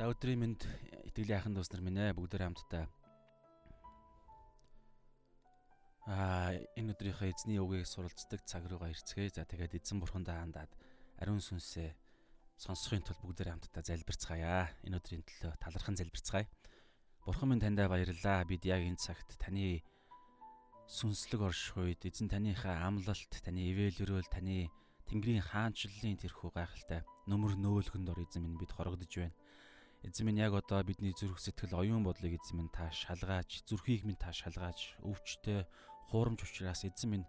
За өдрийн мэнд итгэлийн ахын дүүс нар минь ээ бүгдээр хамтдаа аа энэ өдрийнхөө эзний үгийг суралцдаг цаг руугаа ирцгээе. За тэгээд эзэн бурхандаа хандаад ариун сүнсээ сонсохын тулд бүгдээр хамтдаа залбирцгаая. Энэ өдрийн төлөө талархан залбирцгаая. Бурхан минь таньдаа баярлалаа. Бид яг энэ цагт таны сүнслэг орших үед эзэн таныхаа амлалт, таны ивэл өрөөл, таны Тэнгэрийн хаанчлалын тэрхүү гайхалтай нөмөр нөөлгөнд ор эзэн минь бид хорогдож байна. Эзэн минь яг одоо бидний зүрх сэтгэл оюун бодлыг эзэн минь та шалгааж, зүрхийг минь та шалгааж, өвчтөе, хуурамч учраас эзэн минь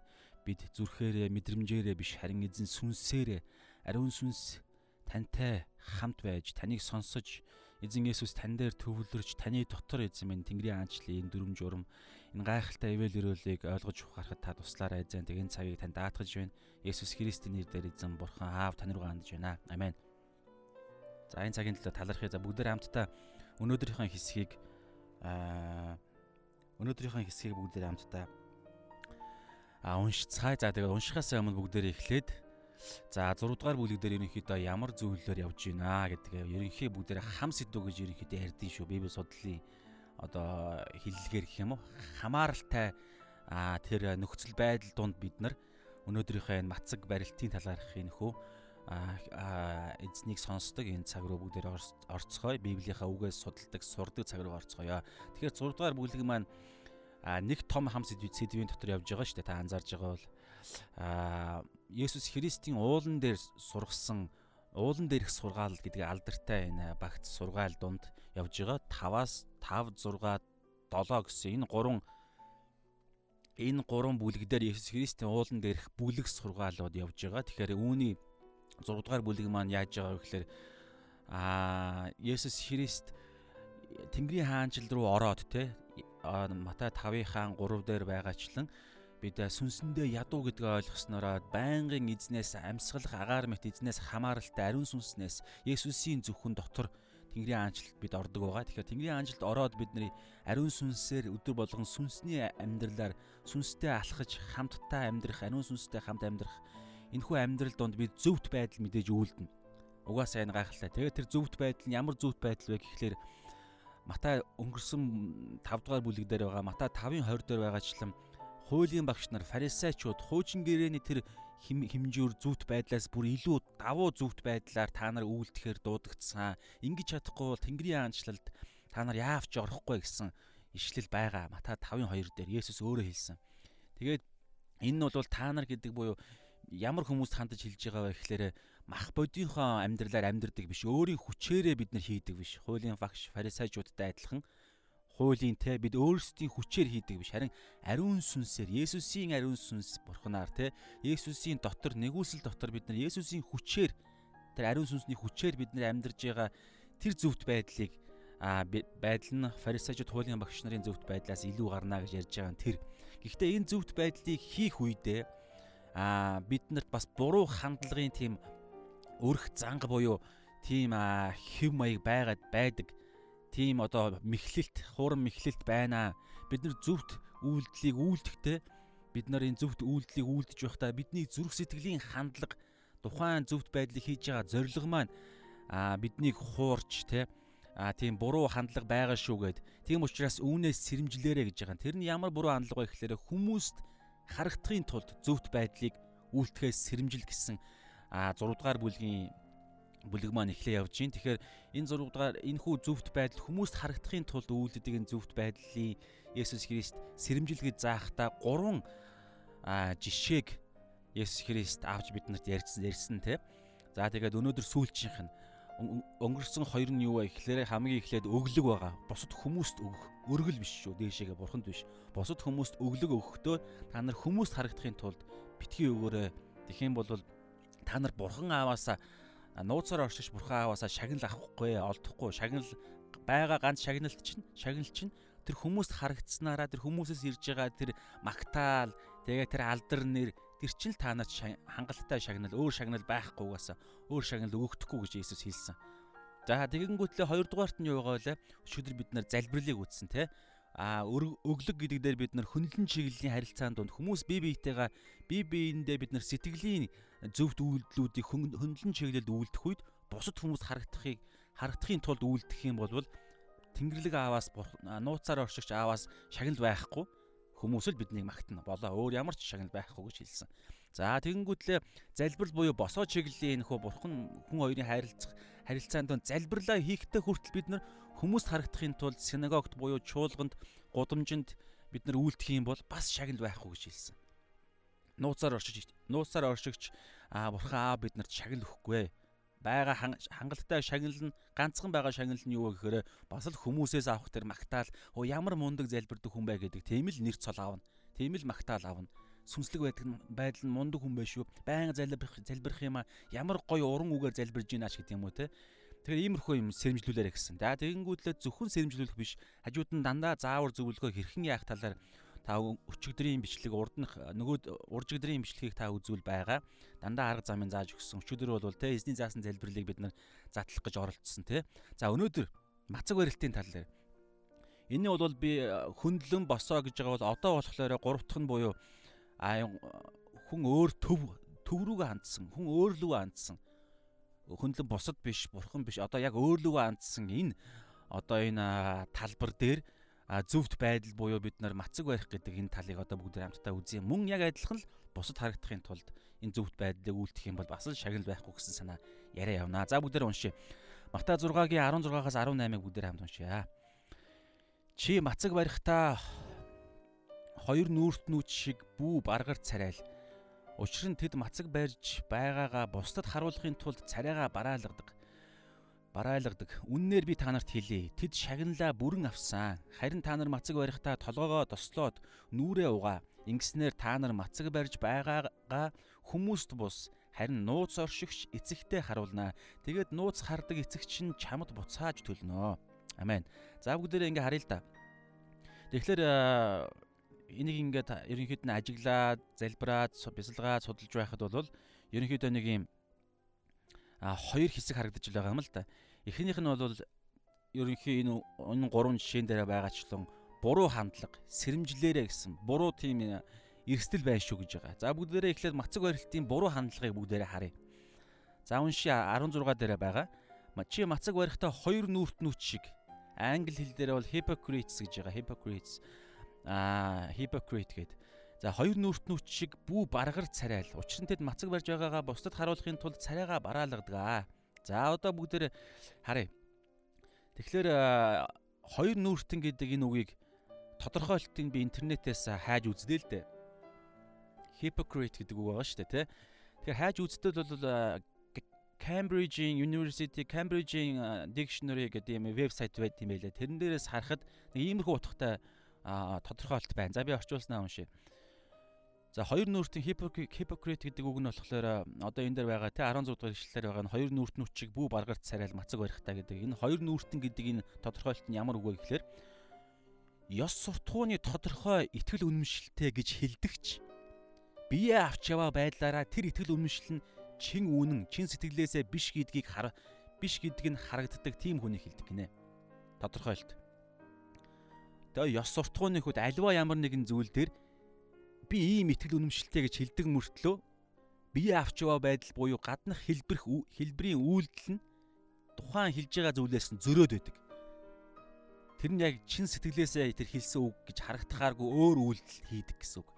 бид зүрхээрээ, мэдрэмжээрээ биш харин эзэн сүнсээрээ ариун сүнс тантай хамт байж, таныг сонсож, эзэн Есүс тань дээр төвлөрч, таны дотор эзэн минь Тэнгэрийн аанчлалын энэ дүрм журам, энэ гайхалтай ивэл өрөөлийг ойлгож ухаарахад та туслаарай эзэн. Тэг энэ цагийг тань даатгаж байна. Есүс Христийн нэрээр эзэн Бурхан Аав тань руу хандж байна. Амен. За энэ цагийн төлөө талархъя. За бүгдээр хамтдаа өнөөдрийнхөө хэсгийг аа өнөөдрийнхөө хэсгийг бүгдээр хамтдаа а уншицгаая. За тэгээд уншихаас өмнө бүгдээр эхлээд за 6 дугаар бүлэг дээр ерөнхийдөө ямар зөвлөлөөр явж байна гэдгээ ерөнхий бүгдээр хам сэдв гэж ерөнхийдөө ярьдیں шүү. Библи судлалын одоо хиллэгээр гэх юм уу хамааралтай тэр нөхцөл байдал донд бид нар өнөөдрийнхөө энэ мацаг барилтын талаарх энэ хөө эзнийг сонсдог энэ цаг руу бүгдээр орцгоё. Библийнхаа үгээс судалдаг, сурдаг цаг руу орцгоё. Тэгэхээр 6 дугаар бүлэг маань нэг том хам сэдвийн дотор явж байгаа шүү дээ. Та анзаарж байгаа бол Есүс Христийн уулан дээр сургасан уулан дээрх сургаал гэдэг алдартай энэ багц сургаал донд явж байгаа 5-аас 5 6 7 гэсэн энэ гурван энэ гурван бүлэг дээр Есүс Христийн уулан дээрх бүлэг сургаалууд явж байгаа. Тэгэхээр үүний 6 дугаар бүлэг маань яаж байгаа вэ гэхээр аа Есүс Христ Тэнгэрийн хаанчил руу ороод те Матай 5-ын хаан 3 дээр байгаачлан бид сүнсэндээ ядуу гэдгээ ойлгоснороо байнгын эзнээс амьсгалах агаар мэт эзнээс хамааралтай ариун сүнснээс Есүсийн зөвхөн дотор Тэнгэрийн аанчлалд бид ордог байгаа. Тэгэхээр Тэнгэрийн аанчлалд ороод бидний ариун сүнсээр өдөр болгон сүнсний амьдралаар сүнстэй алхаж хамтдаа амьдрах, ариун сүнстэй хамт амьдрах энэхүү амьдрал донд бид зөвхт байдал мэдээж үйлдэнэ. Угаасаа энэ гайхалтай. Тэгээд тэр зөвхт байдал нь ямар зөвхт байдал вэ гэхлээр Матай өнгөрсөн 5 дугаар бүлэг дээр байгаа Матай 5-ын 20 дээр байгаачлан хуулийн багш нар фарисеучуд хуучин гэрээний тэр хэмжүүр зүвт байдлаас бүр илүү давуу зүвт байдлаар та нар үйлдэхээр дуудагдсан. Ингиж чадахгүй бол Тэнгэрийн аанчлалд та нар яавч орохгүй гэсэн ишлэл байгаа. Матай 5-ын 2 дээр Есүс өөрөө хэлсэн. Тэгээд энэ нь бол та нар гэдэг буюу ямар хүмүүст хандаж хэлж байгаа вэ гэхээр мах бодийнхоо амьдралаар амьдрдаг биш өөрийн хүчээрээ бид нар хийдэг биш хуулийн багш фарисеучудтай адилхан хуулийн те бид өөрсдийн хүчээр хийдэг биш харин ариун сүнсээр Есүсийн ариун сүнс бурхнаар те Есүсийн дотор нэгүсэл дотор бид нар Есүсийн хүчээр тэр ариун сүнсний хүчээр бид нар амьдарж байгаа тэр зөвхт байдлыг а байдал нь фарисеучуд хуулийн багш нарын зөвхт байдлаас илүү гарна гэж ярьж байгаа нь тэр. Гэхдээ энэ зөвхт байдлыг хийх үедээ а биднэрт бас буруу хандлагын тийм өрх занга буюу тийм хэв маяг байгаад байдаг. Тийм одоо мэхлэлт, хуурам мэхлэлт байна. Бид нар зөвхт үйлдэлийг үйлдэхдээ бид нарын зөвхт үйлдэлийг үйлдэж байхдаа бидний зүрх сэтгэлийн хандлага тухайн зөвхт байдлыг хийж байгаа зорилго маань а биднийг хуурч те а тийм буруу хандлага байгаа шүү гэд. Тийм учраас үүнээс сэрэмжлээрэ гэж байгаа. Тэр нь ямар буруу хандлага вэ гэхээр хүмүүст харагдахын тулд зөвхт байдлыг үйлдэхээс сэрэмжил гэсэн а 6 дугаар бүлгийн бүлэг маань эхлээ явж гин. Тэгэхээр энэ 6 дугаар энэ хүү зөвхт байдал хүмүүст харагдахын тулд үйлддэг энэ зөвхт байдлыг Есүс Христ сэрэмжил гэж заахтаа гурван жишээг Есүс Христ авч биднэрт ярьсан ярьсан те. За тэгээд өнөөдөр сүүлчийнх нь өнгөрсөн хоёр нь юу вэ гэхээр хамгийн эхлээд өглөг байгаа. Бусад хүмүүст өгөх. Өргөл биш шүү. Дээшээгээ бурханд биш. Бусад хүмүүст өглөг өгөхдөө та нар хүмүүст харагдахын тулд битгий өгөөрэй. Юм бол та нар бурхан ааваасаа нууцаар оршиж бурхан ааваасаа шагнал авахгүй, олдохгүй. Шагнал байгаа ганц шагналт чинь шагнал чинь тэр хүмүүст харагдсанараа тэр хүмүүсээс ирж байгаа тэр магтаал тэгээ тэр алдар нэр тэр чинь та нарт хангалттай шагнал өөр шагнал байхгүйгээс өөр шагнал өгөхдөггүй гэж Иесус хэлсэн. За тэгэнгүүтлээ хоёрдугаарт нь юу байгаа вэ? Өчигдөр бид нар залбирлыг үтсэн те. А өглөг гэдэг дээр бид нар хөндлөн чиглэлийн харилцаанд донд хүмүүс бие биетэйгээ бие биендээ бид нар сэтгэлийн зөвхт үйлдэлүүдийг хөндлөн чиглэлд үйлдэх үед бусад хүмүүст харагдахыг харагдахын тулд үйлдэх юм бол Тэнгэрлэг ааваас нууцаар оршигч ааваас шагнал байхгүй хүмүүс л биднийг магтана. Болоо өөр ямар ч шагнал байхгүй гэж хэлсэн. За тэгэнгүүтлээ залбирал буюу босоо чиглэлийн нөхөө бурхан хүн хоёрын харилцах харилцаанд донд залбирлаа хийхдээ хүртэл бид нар хүмүүст харагдахын тулд синагогт буюу чуулганд гудамжинд бид нар үйлдэх юм бол бас шагнал байхгүй гэж хэлсэн. Нууцаар оршиж нууцаар оршигч аа бурхан аа биднэрт шагнал өгөхгүй байгаа хангалттай шагнал нь ганцхан байгаа шагнал нь юу вэ гэхээр бас л хүмүүсээс авах тэр магтаал оо ямар мундаг залбирдаг хүн бай гэдэг тийм л нэр цол аавна. Тийм л магтаал аавна. Сүнслэг байдаг байдал нь мундаг хүн байш шүү. Баян залбирах залбирах юм а ямар гоё уран үгээр залбирж гинаач гэдэг юм уу те. Тэгэхээр иймэрхүү юм сэрэмжлүүлээрэ гэсэн. За тэгэнгүүтлээ зөвхөн сэрэмжлүүлэх биш. Хажууд нь дандаа заавар зөвлөгөө хэрхэн яах талаар та өчигдрийн бичлэг урд нь нөгөө уржигдрийн бичлэгийг та үзүүл байгаа. Дандаа арга замын зааж өгсөн. Өчигдөр бол те эзний заасан залбирлыг бид нар задлах гэж оролцсон те. За өнөөдөр мацаг барилтын тал дээр Энэ бол би хөндлөн босоо гэж байгаа бол одоо болохоор гурав дахь нь буюу хүн өөр төв төв рүүгээ хандсан. Хүн өөр лүгөө хандсан. Хөндлөн босод биш, бурхан биш. Одоо яг өөр лүгөө хандсан энэ одоо энэ талбар дээр зөвхт байдал буюу бид нар мацаг барих гэдэг энэ талыг одоо бүгд хамтдаа үзье. Мөн яг адилхан л бусад харагдахын тулд энэ зөвхт байдлыг үйлдэх юм бол бас л шагнал байхгүй гэсэн санаа яриа явнаа. За бүгдээр уншия. Матай 6-гийн 16-аас 18-ыг бүгдээр хамт уншия. Чи мацаг барихтаа хоёр нүүртнүүч шиг бүү баргар царайл. Учир нь тэд мацаг барьж байгаагаа бусдад харуулахын тулд царайгаа бараалгадаг бараалгадаг. Үннээр би та нарт хэлье. Тэд шагналаа бүрэн авсан. Харин та нар мацаг барихтаа толгоогоо дослоод нүрээ угаа. Ингэснээр та нар мацаг барьж байгаагаа хүмүүст бус харин нууц оршигч эцэгтэй харуулнаа. Тэгээд нууц хардаг эцэгч нь чамд буцааж төлнө. Амен. За бүгдээрээ ингээ харъя л да. Тэгэхээр энийг ингээд ерөнхийд нь ажиглаад, залбираад, бясалгаад судалж байхад бол ерөнхийдөө нэг юм хоёр хэсэг харагдаж байгаа юм л да. Эхнийх нь бол ерөнхий энэ энэ гурван жишээн дээр байгаачлан буруу хандлага, сэрэмжлээрэ гэсэн буруу тийм эрсдэл байна шүү гэж байгаа. За бүгдээрээ эхлээд мацаг барилтын буруу хандлагыг бүгдээрээ харъя. За унши 16 дээр байгаа. Чи мацаг барихтаа хоёр нүрт нүч шиг англи хэл дээр бол hypocrites гэж байгаа. Hypocrites аа hypocrite гэдэг За хоёр нүртнүүч шиг бүү баргар царайл. Учир нь тэд мацаг барьж байгаагаа бусдад харуулахын тулд царайгаа бараалгадаг. За одоо бүгдээр харъя. Тэгэхээр хоёр нүртэн гэдэг энэ үгийг тодорхойлтыг би интернетээс хайж үзлээ л дээ. Hypocrite гэдэг үг байгаа шүү дээ, тэ. Тэгэхээр хайж үзтэл бол Cambridge-ийн University Cambridge-ийн dictionary гэдэг юм вебсайт байт юм байлаа. Тэрэн дээрээс харахад нэг иймэрхүү утгатай тодорхойлт байна. За би орчуулснаа уншия. За хоёр нүүртийн hypocrite гэдэг үг нь болохоор одоо энэ дээр байгаа те 16 дугаар ишлэлээр байгаа нь хоёр нүүрт нүчиг бүү баргарт царайл мацаг барихтаа гэдэг. Энэ хоёр нүүртэн гэдэг энэ тодорхойлт нь ямар үг вэ гэхээр ёс суртахууны тодорхой итгэл үнэмшилтэй гэж хэлдэгч бие авч яваа байдлаараа тэр итгэл үнэмшил нь чин үнэн, чин сэтгэлээсээ биш гэдгийг хар биш гэдг нь харагддаг тийм хүнийг хэлдэг гинэ. Тодорхойлт. Тэгээ ёс суртахууны хүүд альва ямар нэгэн зүйл дээр би ийм итгэл үнэмшилтэй гэж хэлдэг мөртлөө бие авч яваа байдал буюу гаднах хэлбэрх хэлбэрийн үйлдэл нь тухайн хэлж байгаа зүйлээс нь зөрөөд байдаг. Тэр нь яг чин сэтгэлээсээ тэр хэлсэн үг гэж харагдахааргүй өөр үйлдэл хийдэг гэсэн үг.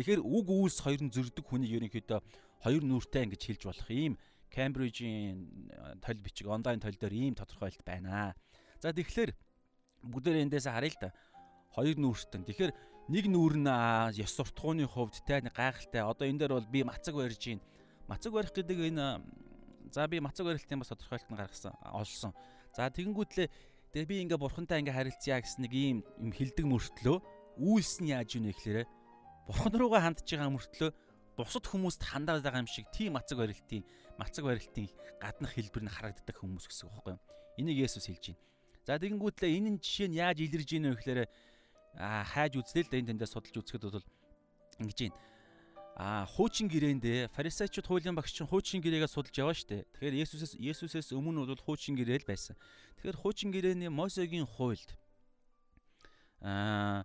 Тэгэхээр үг үйлс хоёр нь зөрдөг хүний ерөнхийдөө хоёр нүртэй ингэж хэлж болох ийм Cambridge-ийн тол бичиг онлайн тол дээр ийм тодорхойлт байна. За тэгэхээр бүгдээр эндээс харъя л да. Хоёр нүртэн. Тэгэхээр нэг нүүр нь ёс суртахууны хувьд те гайхалтай. Одоо энэ дээр бол би мацаг барьж гин. Мацаг барих гэдэг энэ за би мацаг барилтын бас тодорхойлт нь гаргасан олсон. За тэгэнгүүтлээ тэгээ би ингээ бурхантай ингээ харилцъя гэсэн нэг ийм юм хилдэг мөртлөө үйлс нь яаж ийнэ гэхээр бурхан руугаа хандж байгаа мөртлөө бусад хүмүүст хандаад байгаа юм шиг тийм мацаг барилтын мацаг барилтын гаднах хэлбэр нь харагддаг хүмүүс гэсэн үг байхгүй юу? Энийг Есүс хэлж байна. За тэгэнгүүтлээ энэ жишээ нь яаж илэрж ийнэ вэ гэхээр аа хайж үзлээ л да энэ тэндээ судалж үзэхэд бол ингэж юм. Аа хуучин гэрээндээ фарисеучуд хуулийн багш чинь хуучин гэрээгээ судалж яваа штэ. Тэгэхээр Есүсээс Есүсээс өмнө бол хуучин гэрээ л байсан. Тэгэхээр хуучин гэрээний Мосегийн хуульд аа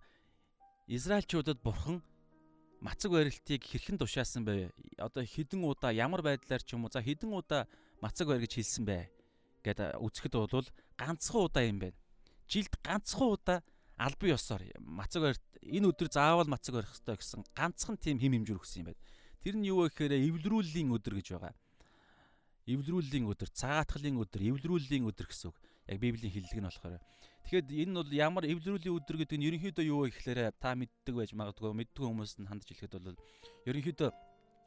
Израильчуудад бурхан мацаг барилтыг хэрхэн тушаасан бэ? Одоо хідэн удаа ямар байдлаар ч юм уу за хідэн удаа мацаг барь гэж хэлсэн бэ гэд үзэхэд бол ганцхан удаа юм байна. Жилд ганцхан удаа албан ёсоор мацаг барьт энэ өдөр заавал мацаг барих хэрэгтэй гэсэн ганцхан тийм хим хэмжүүр өгсөн юм байна. Тэр нь юу вэ гэхээр эвлэрүүллийн өдөр гэж байгаа. Эвлэрүүллийн өдөр, цагаатгалын өдөр, эвлэрүүллийн өдөр гэсэн үг. Яг Библийн хэллэг нь болохоор. Тэгэхэд энэ нь бол ямар эвлэрүүлийн өдөр гэдэг нь ерөнхийдөө юу вэ гэхээр та мэддэг байж магадгүй мэддэг хүмүүс нь хандж хэлэхэд бол ерөнхийдөө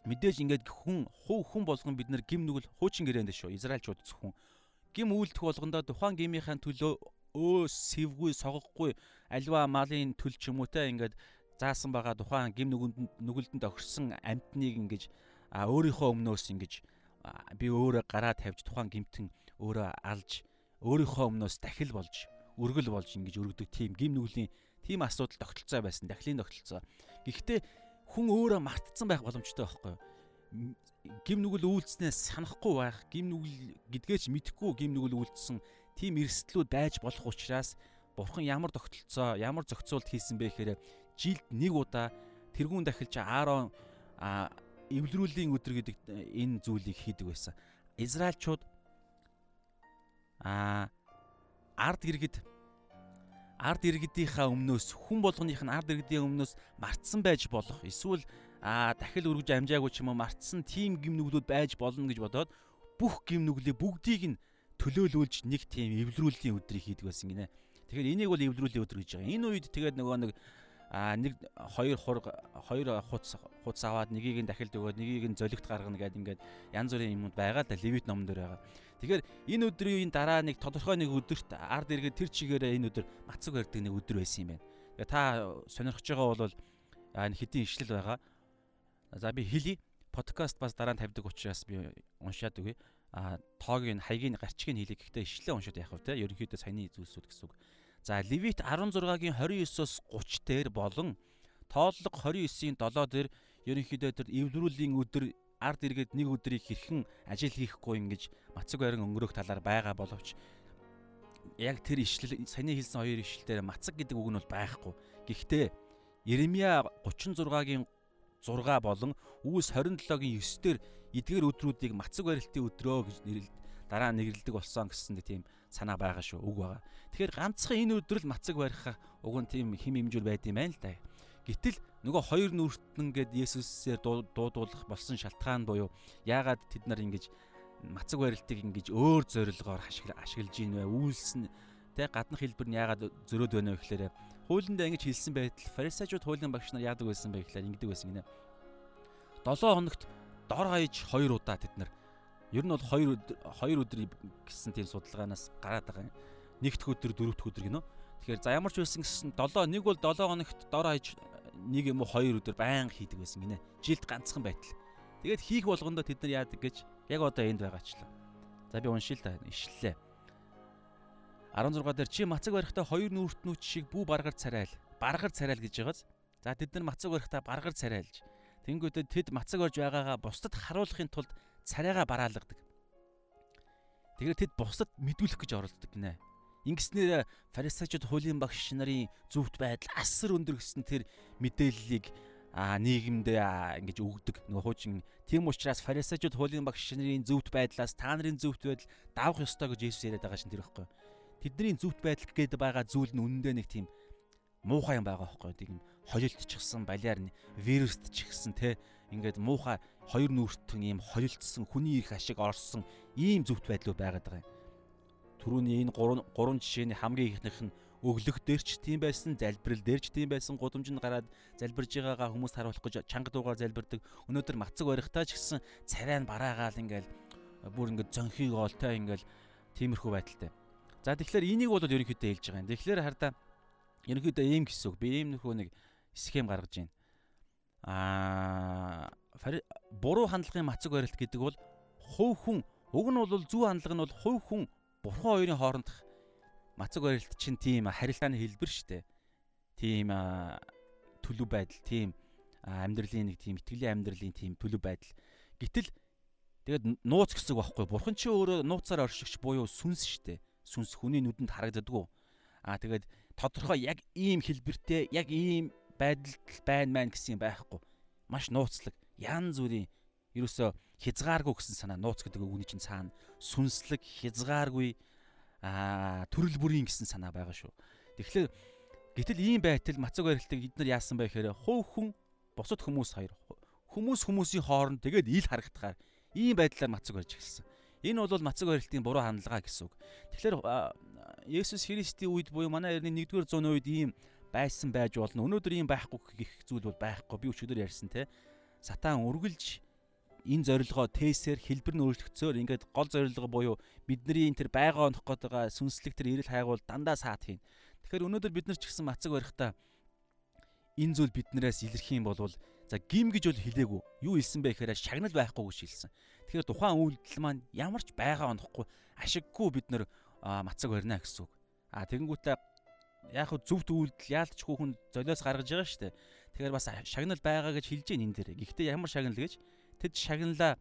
мэдээж ингээд хүн хуу хүн болгон бид нар гим нүгэл хуучин гэрээнд шүү. Израильчууд зөвхөн гим үйлдэх болгондоо тухайн гимийнхаа төлөө өө сэвгүй согохгүй альва малын төл ч юм уу те ингээд заасан байгаа тухайн гим нүгэнд нүгэлдэнд огшсон амтныг ингэж өөрийнхөө өмнөөс ингэж би өөрөө гараа тавьж тухайн гимтэн өөрөө алж өөрийнхөө өмнөөс дахил болж өргөл болж ингэж өргөдөг тийм гим нүглийн тийм асуудал тогтолцоо байсан дахлын тогтолцоо. Гэхдээ хүн өөрөө мартцсан байх боломжтой байхгүй юу? Гим нүгэл үйлдснээс санахгүй байх, гим нүгэл гэдгээч мэдхгүй гим нүгэл үйлдсэн тийм эрсдлүүд байж болох учраас бурхан ямар тогтолцоо, ямар зохицуулт хийсэн бэ гэхээр жилд нэг удаа тэрүүн дахилж Аарон эвлэрүүлийн өдөр гэдэг энэ зүйлийг хийдэг байсан. Израильчууд аа ард иргэд ард иргэдийнхаа өмнөөс хүн болгоных нь ард иргэдийн өмнөөс мартсан байж болох эсвэл аа дахил өргөж амжаагүй ч юм уу мартсан тийм гимнүглүүд байж болно гэж бодоод бүх гимнүглийг бүгдийг нь төлөөлүүлж нэг тийм эвлэрүүлийн өдрийг хийдэг байсан гинэ. Тэгэхээр энийг бол эвлэрүүлийн өдөр гэж байгаа. Энэ үед тэгээд нөгөө нэг а нэг хоёр хург хоёр хуц хуц аваад нэгийг нь дахилд өгөөд нэгийг нь золигт гаргана гэдэг ингээд янз бүрийн юмуд байгаа да левит номон дээр байгаа. Тэгэхээр энэ өдрийн дараа нэг тодорхой нэг өдөрт ард иргэд тэр чигээрээ энэ өдөр мацаг барьдаг нэг өдөр байсан юм байна. Тэгээ та сонирхож байгаа бол хэдийн ишлэл байгаа. За би хэлий подкаст бас дараа нь тавьдаг учраас би уншаад өгье. А тоогийн хаягийн гарчгийг хэлий гэхдээ ишлэлээ уншаад яах вэ те ерөнхийдөө саяны зүйлсүүд гэсэн үг. За Левит 16-гийн 29-оос 30 дээр болон тооллого 29-ийн 7 дээр ерөнхийдөө тэр эвлэрүүлийн өдөр ард иргэд нэг өдрийг хэрхэн ажил хийхгүй ингэж мацаг байран өнгөрөх талаар байгаа боловч яг тэр ишлэл саяны хэлсэн хоёр ишлэлээр мацаг гэдэг үг нь бол байхгүй. Гэхдээ Иремья 36-гийн 6 болон Үүс 27-гийн 9-дэр эдгээр өдрүүдийг мацаг барилтын өдрөө гэж нэрлэдэг дараа нэрлдэг болсон гэсэн тийм санаа байгаа шүү үг байгаа. Тэгэхээр ганцхан энэ өдрөл мацаг барих уг нь тийм хим хэмжүүр байд юм байна л да. Гэтэл нөгөө хоёр нүртэн гээд Есүсээр дуудуулах болсон шалтгаан буюу яагаад тэд нар ингэж мацаг барилтыг ингэж өөр зорилгоор ашиглаж ийн вэ? Үйлс нь тэ гаднах хэлбэр нь яагаад зөрөөд байна вэ гэхээр хуулиндаа ингэж хэлсэн байтал фарисеучуд хуулийн багш нар яадаг байсан бэ гэхээр ингэдэг байсан гинэ. 7 хоногт дор хаяж 2 удаа тэд нар ер нь бол 2 өдөр 2 өдөр гэсэн тийм судалгаанаас гараад байгаа юм. Нэгдүгээр өдөр дөрөвдүгээр өдөр гинөө. Тэгэхээр за ямар ч байсан гэсэн 7 нэг бол 7 хоногт дор хаяж нэг юм уу хоёр өдөр байнга хийдэг байсан гинэ. Жилд ганцхан байтал. Тэгээд хийх болгондоо тэд нар яадаг гэж яг одоо энд байгаачлаа. За би уншил та ишлэлээ. 16 дээр чи мацаг барихтаа хоёр нүүртнүүч шиг бүү баргар царайл. Баргар царайл гэж байгааз. За тэд нар мацаг барихтаа баргар царайлж. Тэнгүүтээ тэд мацаг барьж байгаагаа бусдад харуулахын тулд царайгаа бараалгадаг. Тэгэхээр тэд бусдад мэдүүлэх гэж оролддог гинэ. Ингэснээр фарисеучуд хуулийн багш нарын зөвхт байдал асар өндөр гэсэн тэр мэдээллийг а нийгэмдээ ингэж өгдөг нөгөө хуучин тийм учраас фарисеучуд хуулийн багш нарын зөвхт байдлаас та нарын зөвхт байдал давах ёстой гэж Есүс яриад байгаа шин тэр ихгүй. Тэдний зөвхт байдал гээд байгаа зүйл нь үнэндээ нэг тийм муухай юм байгаа байхгүй тийм холилтчихсан балиар вируст ч ихсэн те ингээд муухай хоёр нүүртэн ийм холилдсон хүний их ашиг орсон ийм зөвхт байдлууд байгаад байгаа юм Төрөний энэ гурван гурван жишээний хамгийн ихнийх нь өглөх дээрч тийм байсан, залбирал дээрч тийм байсан, гудамжинд гараад залбирж байгаагаа хүмүүс харуулах гэж чанга дуугаар залбирдаг. Өнөөдөр мацаг барихтаа ч гэсэн царай нь бараагаал ингээл бүр ингээд зөнхийг оолтой ингээл тиймэрхүү байдалтай. За тэгэхээр энийг бол ерөнхийдөө хэлж байгаа юм. Тэгэхээр хардаа ерөнхийдөө ийм гэсэн үг. Би ийм нөхөө нэг схем гаргаж байна. Аа буруу хандлагын мацаг барилт гэдэг бол хувь хүн уг нь бол зөв хандлага нь бол хувь хүн бурхан хоёрын хоорондох мацаг барилт чинь тийм харилцааны хэлбэр шүү дээ. Тийм төлөв байдал, тийм амьдралын нэг тийм итгэлийн амьдралын тийм төлөв байдал. Гэтэл тэгээд нууц гэсэн үг байхгүй. Бурхан чи өөрөө нууцаар оршигч буюу сүнс шүү дээ. Сүнс хүний нүдэнд харагддаггүй. Аа тэгээд тодорхой яг ийм хэлбэртэй, яг ийм байдалд байна маань гэсэн юм байхгүй. Маш нууцлаг, янз бүрийн ерөөсөө хязгааргүй гэсэн санаа нууц гэдэг үгний чинь цаана сүнслэг хязгааргүй аа төрөл бүрийн гэсэн санаа байгаа шүү. Тэгэхээр гэтэл ийм байтал мацаг барилтыг эдгээр яасан бэ гэхээр хувь хүн бусад хүмүүс хоёр хүмүүс хүмүүсийн хооронд тэгээд ил харагдахаар ийм байдлаар мацаг барьж эхэлсэн. Энэ бол мацаг барилтын буруу хандлага гэсэн үг. Тэгэхээр Есүс Христийн үед буюу манай эртний 1-р зууны үед ийм байсан байж болно. Өнөөдөр ийм байхгүй гэх зүйл бол байхгүй. Би өчигдөр ярьсан те. Сатан үргэлж энэ зорилгоо тээсээр хэлбэр нь өөрчлөгцөөр ингээд гол зорилго буюу бидний энэ тэр байгаа онох гээд байгаа сүнслэг тэр эрэл хайгуул дандаа саад хийн. Тэгэхээр өнөөдөр бид нар ч гэсэн мацаг барихтаа энэ зүйл биднээс илэрх юм бол за гим гэж бол хэлээгүй. Юу хэлсэн бэ гэхээр шагнал байхгүй гэж хэлсэн. Тэгэхээр тухайн үйлдэл маань ямар ч байгаа онохгүй ашиггүй бид нар мацаг барина гэсэн үг. А тэгэнгүүтээ яг хөө зөв үйлдэл яалтчгүй хүн золиос гаргаж байгаа шүү дээ. Тэгэхээр бас шагнал байгаа гэж хэлж гин энэ дээр. Гэхдээ ямар шагнал гэж тэд шагналаа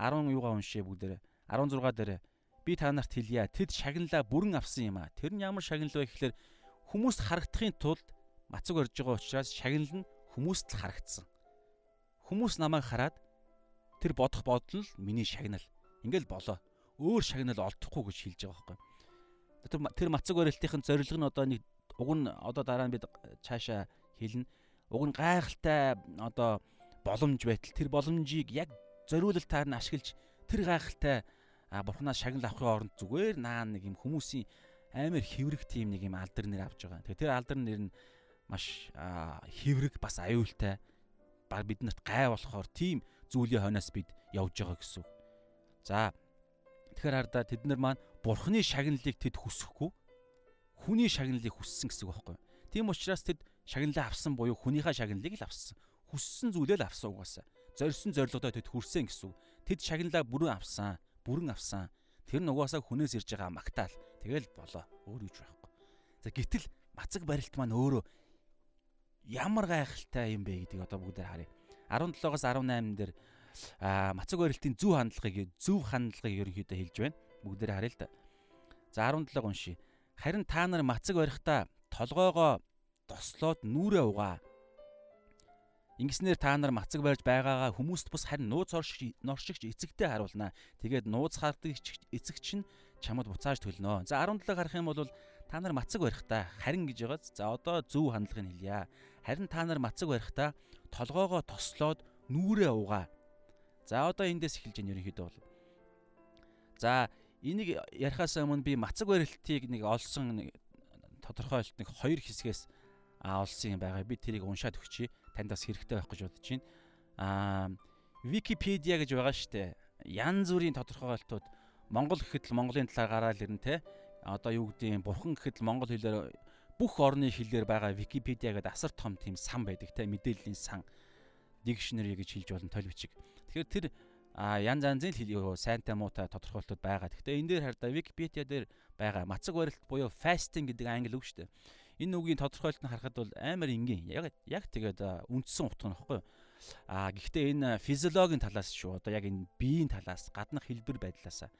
10 юугаа уншээ бүгдээрээ 16 дээр би та нарт хэлье. Тэд шагналаа бүрэн авсан юм а. Тэр нь ямар шагнал вэ гэхээр хүмүүст харагдахын тулд мацаг орж байгаа учраас шагнал нь хүмүүст л харагдсан. Хүмүүс намайг хараад тэр бодох бодол нь миний шагнал. Ингээл болоо. Өөр шагнал олдохгүй гэж хэлж байгаа байхгүй. Тэр мацаг барилтын зорилго нь одоо нэг уг нь одоо дараа нь бид цаашаа хэлнэ. Уг нь гайхалтай одоо боломж байтал тэр боломжийг яг зориулалтаар нь ашиглаж тэр гайхалтай бурхнаас шагнал авахын оронд зүгээр наа нэг юм хүмүүсийн амар хэврэг тийм нэг юм алдар нэр авч байгаа. Тэгээ тэр алдар нэр нь маш хэврэг бас аюултай баг биднэрт гай болохоор тийм зүйлийн хойноос бид явж байгаа гэсэн. За тэгэхээр хардаа тэд нар маань бурхны шагналыг тэд хүсэхгүй хүний шагналыг хүссэн гэсэн үг байхгүй. Тийм учраас тэд шагналаа авсан буюу хүнийхээ шагналыг л авсан. Хүссэн зүйлээ л авсан угаасаа. Зорьсон зорилгодоо тэд хүрсэн гэсэн үг. Тэд шагналаа бүрэн авсан, бүрэн авсан. Тэр нь угаасаа хүнээс ирж байгаа магтаал. Тэгэл болоо. Өөр юуж байхгүй. За гítэл мацаг барилт маань өөрөө ямар гайхалтай юм бэ гэдгийг одоо бүгдээр харъя. 17-оос 18 дээр мацаг барилтын зөв хандлагыг зөв хандлагыг ерөнхийдөө хэлж байна. Бүгдээр харъя л да. За 17 уншия. Харин та нар мацаг барихтаа толгоогоо дослоод нүрээ угаа. Ингэснээр та нар мацаг барьж байгаагаа хүмүүст бус харин нууц оршигч норшигч эцэгтэй харуулнаа. Тэгээд нууц хардаг эцэгч нь чамд буцааж төлнө. За 17 гарах юм бол та нар мацаг барихтаа харин гэж байгааз. За одоо зөв хандлагыг хэлье. Харин та нар мацаг барихтаа толгоогоо тослоод нүрээ угаа. За одоо эндээс эхэлж яах ерөнхийдөө бол. За энийг ярихаас өмнө би мацаг барилтыг нэг олсон нэг тодорхойлт нэг хоёр хэсгээс олсон юм байгаа. Би тэрийг уншаад өгчий. Танд бас хэрэгтэй байх гэж бодож байна. Аа Википедиа гэж байгаа штэ. Ян зүрийн тодорхойлтууд Монгол гэхэд л Монголын талаар гараад ирнэ те. Одоо юу гэдэг юм бурхан гэхэд л монгол хэлээр бүх орны хэлээр байгаа Википедиа гэдэг асар том тийм сан байдаг те мэдээллийн сан дикшнери гэж хэлж болно тойл бичиг. Тэгэхээр тэр янз янзын хэл сайнтай муутай тодорхойлтууд байгаа. Гэхдээ энэ дээр хараа Википедиа дээр байгаа мацаг барилт буюу fasting гэдэг англи үг шүү дээ. Энэ үгийн тодорхойлт нь харахад бол амар энгийн. Яг яг тэгээд үндсэн утга нь баггүй? А гэхдээ энэ физиологийн талаас шүү. Одоо яг энэ биеийн талаас гаднах хэлбэр байдлаасаа.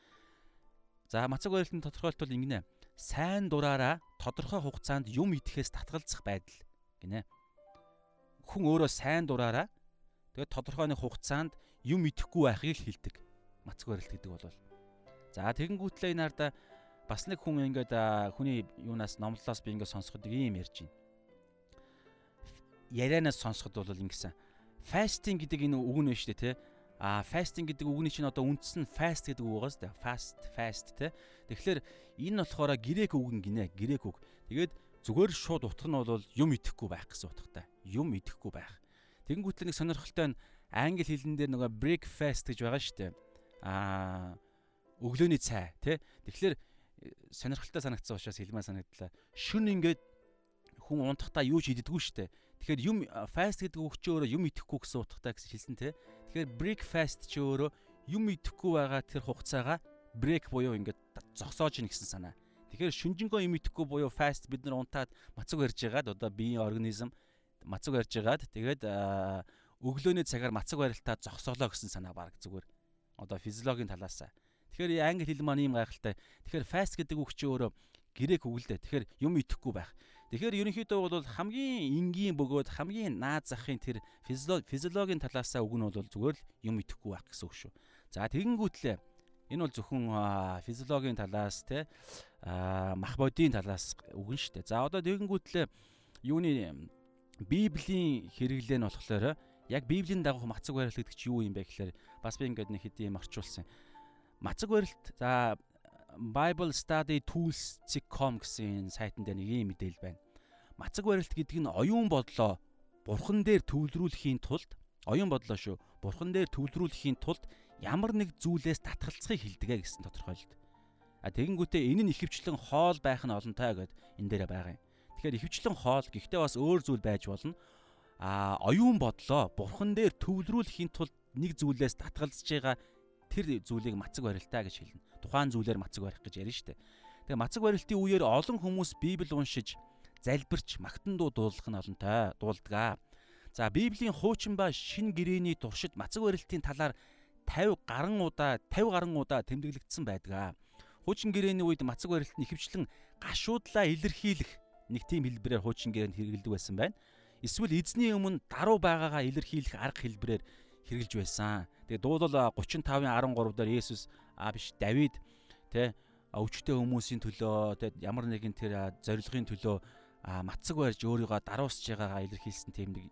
За мацаг барилтын тодорхойлт бол ингэнэ сайн дураараа тодорхой хугацаанд юм идэхээс татгалзах байдал гинэ. Хүн өөрөө сайн дураараа тэгээд тодорхой нэг хугацаанд юм идэхгүй байхыг хэлдэг. Мацг барилт гэдэг бол. За тэгэнгүүтлээ энэ харда бас нэг хүн ингээд хүний юунаас номлолоос би ингээд сонсоход ийм ярьж байна. Ярианаас сонсоход бол ингэсэн. Fasting гэдэг энэ үг нь шүү дээ, тэ. А fasting гэдэг үгний чинь одоо үндс нь fast гэдэг үг байгаас тэ. Fast, fast тэ. Тэгэхээр энэ болохоор грек үг гинэ, грек үг. Тэгээд зүгээр шууд утга нь бол юм идэхгүй байх гэсэн утгатай. Юм идэхгүй байх. Тэгэнгүүтлээ нэг сонирхолтой нь англи хэлэн дээр нөгөө breakfast гэж байгаа шүү дээ. Аа өглөөний цай тий. Тэгэхээр сонирхолтой санагдсан учраас хэлмээ санагдлаа. Шүн ингээд хүн унтахтаа юу ч иддэггүй шүү дээ. Тэгэхээр юм fast гэдэг үг чи өөрөө юм идэхгүй гэсэн утгатай гэсэн хэлсэн те. Тэгэхээр breakfast чи өөрөө юм идэхгүй байгаа тэр хугацаагаа break буюу ингээд зогсоож ийн гэсэн санаа. Тэгэхээр шүнжэнгөө юм идэхгүй буюу fast бид нар унтаад мацаг барьж ягаад одоо биеийн организм мацаг барьж ягаад тэгээд өглөөний цагаар мацаг барилтаа зогсоолоо гэсэн санаа баг зүгээр. Одоо физиологийн талаас. Тэгэхээр англи хэл маань ийм гайхалтай. Тэгэхээр fast гэдэг үг чи өөрөө грек үг л дээ. Тэгэхээр юм идэхгүй байх. Тэгэхээр ерөнхийдөө бол хамгийн энгийн бөгөөд хамгийн наад захын тэр физиологийн талаасаа үг нь бол зүгээр л юм идэхгүй байх гэсэн үг шүү. За тэгэнгүүтлээ энэ бол зөвхөн физиологийн талаас те мах бодийн талаас үг нь шүү дээ. За одоо тэгэнгүүтлээ юуны Библийн хэрэглээ нь болохоор яг Библийн дагуух мацаг барилт гэдэг чи юу юм бэ гэхээр бас би ингээд нэг хэдийн орчуулсан. Мацаг барилт за Bible Study Tools.com гэсэн сайтан дээр нэг юм мэдээлэл байна. Мацаг барилт гэдэг нь оюун бодлоо бурхан дээр төвлөрүүлэхийн тулд оюун бодлоо шүү. Бурхан дээр төвлөрүүлэхийн тулд ямар нэг зүйлээс татгалцахыг хэлдэг гэсэн тодорхойлолт. А тэгэнгүүтээ энэ нь ихэвчлэн хоол байх нь олонтой гэд энэ дээр байгаа юм. Тэгэхээр ихэвчлэн хоол гэхдээ бас өөр зүйл байж болно. А оюун бодлоо бурхан дээр төвлөрүүлэхийн тулд нэг зүйлээс татгалзаж байгаа тэр зүйлийг мацаг барилтаа гэж хэлнэ. Тухайн зүйлээр мацаг барих гэж ярина шүү дээ. Тэгээ мацаг барилтын үеэр олон хүмүүс Библийг уншиж залбирч магтан дуу дуулах нь олонтой дуулдгаа. За Библийн хуучин ба шин гэрээний туршид мацаг барилтын талаар 50 гаруй удаа 50 гаруй удаа тэмдэглэгдсэн байдаг. Хуучин гэрээний үед мацаг барилт нь ихэвчлэн гашуудлаа илэрхийлэх нэг тийм хэлбэрээр хуучин гэрээнд хэрэгэлдэг байсан байна. Эсвэл эзний өмнө даруй байгаагаа илэрхийлэх арга хэлбэрээр хэрэгжилж байсан. Тэгээ дуулал 35-ын 13 дээр Есүс а биш Давид тэ өвчтөе хүмүүсийн төлөө тэ ямар нэгэн тэр зорилгын төлөө мацаг барьж өөрийгөө даруусж байгаагаа илэрхийлсэн тийм нэг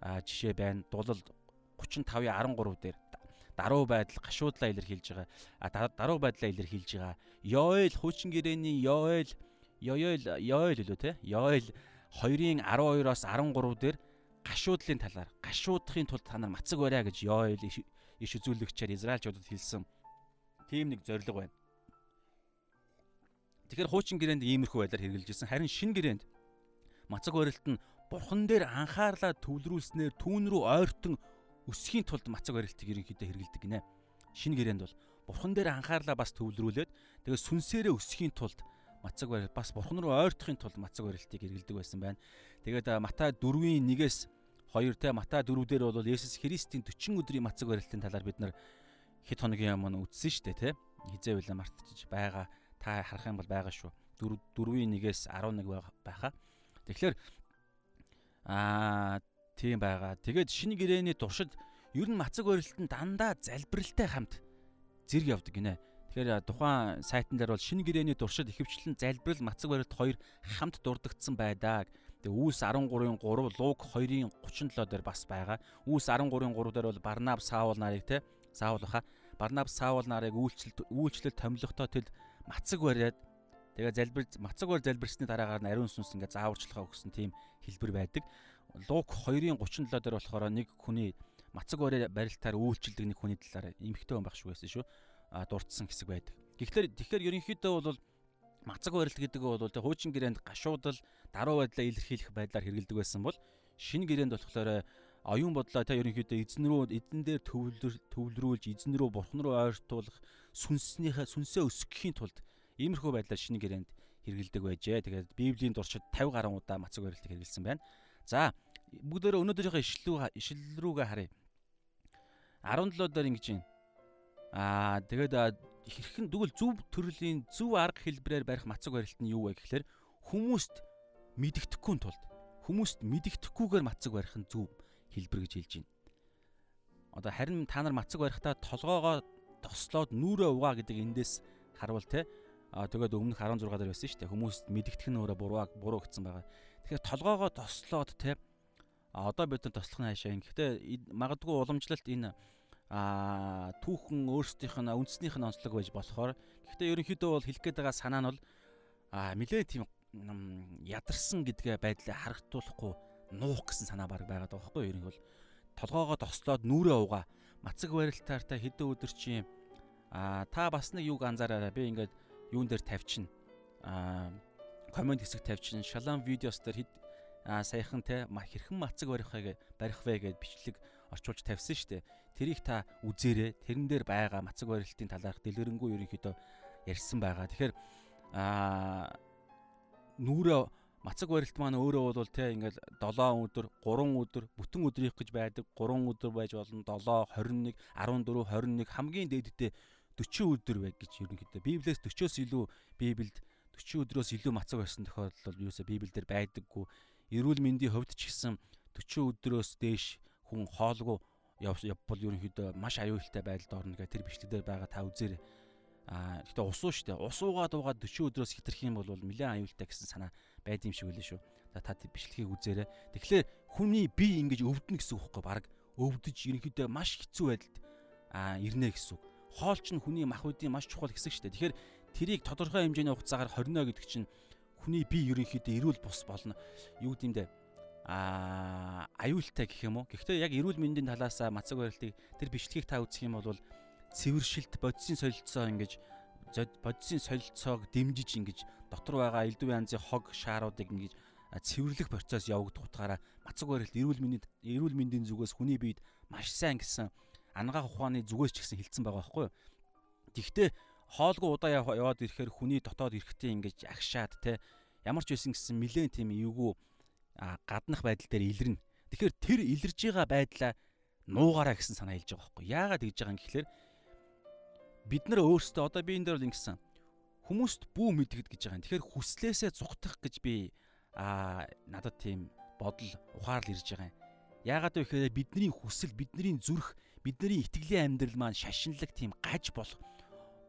жишээ байна. Дуулал 35-ын 13 дээр даруй байдал гашуудлаа илэрхийлж байгаа. Даруй байдлаа илэрхийлж байгаа. Йоэл хуучин гэрээний Йоэл Йоэл Йоэл лөө те. Йоэл 2-ын 12-оос 13 дээр гашуудлын талаар гашуудахын тулд та нар мацаг бариа гэж Йоэл иш үзүүлэгчээр Израильчуудад хэлсэн тийм нэг зориг байна. Тэгэхээр хуучин гэрээнд иймэрхүү байдлаар хэрэгжилжсэн. Харин шин гэрээнд мацаг барилт нь бурхан дээр анхаарлаа төвлөрүүлснээр түүн рүү ойртон өсөхийн тулд мацаг барилтыг ерөнхийдөө хэрэгэлдэг гинэ. Шин гэрээнд бол бурхан дээр анхаарлаа бас төвлөрүүлээд тэгээ сүнсээрээ өсөхийн тулд мацаг барилт бас бурхан руу ойртохын тулд мацаг барилтыг хэрэгэлдэг байсан байна. Тэгээд Матай 4-ийн 1-ээс 2 те Матай 4 дээр бол Есүс Христийн 40 өдрийн мацаг барилтын талаар бид нар хэд хоногийн өмнө үзсэн шүү дээ те. Хизээ байлаа мартчих байгаа. Та харах юм бол байгаа шүү. 4-ийн 1-ээс 11 байхаа. Тэгэхээр аа тийм байгаа. Тэгээд шинэ гэрээний туршид ер нь мацаг барилтанд дандаа залбиралтай хамт зэрэг явдаг гинэ. Тэгэхээр тухайн сайтан дээр бол шинэ гэрээний туршид ихэвчлэн залбирал мацаг барилт хоёр хамт дурддагдсан байдаг. Тэгээ Үүс 13-ын 3, Луг 2-ын 37 дээр бас байгаа. Үүс 13-ын 3 дээр бол Барнаб Саул нарыг те Саул баха. Барнаб Саул нарыг үйлчлэл үйлчлэл томилохдоо тэл мацаг бариад тэгээ залбир мацаг бар залбирсны дараагаар нь ариун сүнс ингээ зааварчилгаа өгсөн тийм хэлбэр байдаг. Луг 2-ын 37 дээр болохоор нэг хүний мацаг барилтаар үйлчлдэг нэг хүний талаар эмхтэй хүн байх шүү байсан шүү. А дурдсан хэсэг байдаг. Тэгэхээр тэгэхээр ерөнхийдөө бол мацаг барилт гэдэг бол тэг хуучин гэрээнд гашуудал даруй байдлаа илэрхийлэх байдлаар хэрэгэлдэг байсан бол шинэ гэрээнд болохоор оюун бодлоо та ерөнхийдөө эзэн рүү эзэн дээр төвлөрүүлж эзэн рүү бурхан руу ойртуулах сүнснийхээ сүнсээ өсгөхийн тулд иймэрхүү байдлаар шинэ гэрээнд хэрэгэлдэг байжээ. Тэгээд Библийн дуршид 50 гаруй удаа мацаг барилтыг хэрэгэлсэн байна. За бүгдөө өнөөдрийнхөө ишлүү ишл рүүгээ харъя. 17 дээр ингэж байна. Аа тэгээд хэрхэн дгүл зөв төрлийн зөв арга хэлбэрээр барих мацаг барилт нь юу вэ гэхээр хүмүүст мэдэгдэхгүй тулд хүмүүст мэдэгдэхгүйгээр мацаг барих нь зөв хэлбэр гэж хэлж байна. Одоо харин та нар мацаг барихтаа толгоогоо тослоод нүрээ угаа гэдэг эндээс харуул те. А тэгээд өмнөх 16 дээр байсан шүү дээ. Хүмүүст мэдэгдэх нь өөрөө буруу буруу гэсэн байгаа. Тэгэхээр толгоогоо тослоод те. А одоо бид нар тослох нь хаашаа. Гэхдээ магадгүй уламжлалт энэ а түүхэн өөрсдийнх нь үндснийх нь онцлог байж болохоор гэхдээ ерөнхийдөө бол хэлэх гээд байгаа санаа нь бол а нэлээд тийм ядарсан гэдгээ байдлаа харагдуулахгүй нуух гэсэн санаа баг байгаад байгаа байхгүй юу ерөнхий бол толгоогоо тослоод нүрээ угаа мацаг барилтаар та хэдэн өдөр чи а та бас нэг юг анзаараарай би ингээд юун дээр тавьчихна а комент хэсэг тавьчихна шалан видеос дээр хэд саяхан те хэрхэн мацаг барих вэ барих вэ гэд бичлэг орчуулж тавьсан дээ. Тэрийг та үзээрэй. Тэрэн дээр байгаа мацаг барилтын талаарх дэлгэрэнгүй ерөнхийдөө ярьсан байгаа. Тэгэхээр аа нүүрээ мацаг барилт маань өөрөө бол те ингээл 7 өдөр, 3 өдөр, бүтэн өдрийнх гэж байдаг. 3 өдөр байж болно. 7, 21, 14, 21 хамгийн дээдтэй 40 өдөр байг гэж ерөнхийдөө Библиэс 40-оос илүү Библиэд 40 өдрөөс илүү мацаг байсан тохиолдол юусаа Библиэлд байдаггүй. Эрүүл мэндийн хувьд ч гэсэн 40 өдрөөс дээш хүн хоолгүй явбал ерөнхийдөө маш аюултай байдалд орно гэх тэр бичлэгдэр байгаа та үзээрэй. Аа гэхдээ ус уу штэ. Ус уугаад уугаад 40 өдрөөс хитрэх юм бол нэлээд аюултай гэсэн санаа байд юм шиг үлээ шүү. За та бичлэгийг үзээрэй. Тэгэхээр хүний бие ингэж өвдөн гэсэн үг байхгүй баг өвдөж ерөнхийдөө маш хэцүү байдалд аа ирнэ гэсэн үг. Хоол ч нь хүний мах үдийн маш чухал хэсэг штэ. Тэгэхээр тэрийг тодорхой хэмжээний хугацаагаар хорно гэдэг чинь хүний бие ерөнхийдөө эрүүл бус болно. Юу гэдэм бэ? а аюултай гэх юм уу. Гэхдээ яг эрүүл мэндийн талаас мацаг барилтыг тэр бичлэгийг та үзэх юм бол цэвэршилт бодисын солилцоо ингэж бодисын солилцоог дэмжиж ингэж дотор байгаа элдв янзын хог шааруудыг ингэж цэвэрлэх процесс явагдах утгаараа мацаг барилт эрүүл мэндийн эрүүл мэндийн зүгээс хүний биед маш сайн гэсэн ангаа ухааны зүгээс ч гэсэн хилцсэн байгаа байхгүй юу. Тэгвэл хоолгүй удаа яваад ирэхээр хүний дотоод эрэхтэй ингэж агшаад те ямар ч байсан гэсэн нэлээд тийм эвгүй гаднах байдал дээр илэрнэ. Тэгэхээр тэр илэрж байгаа байдлаа нуугаараа гэсэн санаа хэлж байгаа байхгүй. Яагаад гэж байгаа юм гэхэлэр бид нар өөрсдөө одоо би энэ дээр бол ингэсэн хүмүүст бүү мэдгэд гэж байгаа юм. Тэгэхээр хүслээсээ зүхтах гэж би аа надад тийм бодол ухаарл ирж байгаа юм. Яагаад вэ гэхээр бидний хүсэл, бидний зүрх, бидний итгэлийн амьдрал маань шашинлаг тийм гаж болох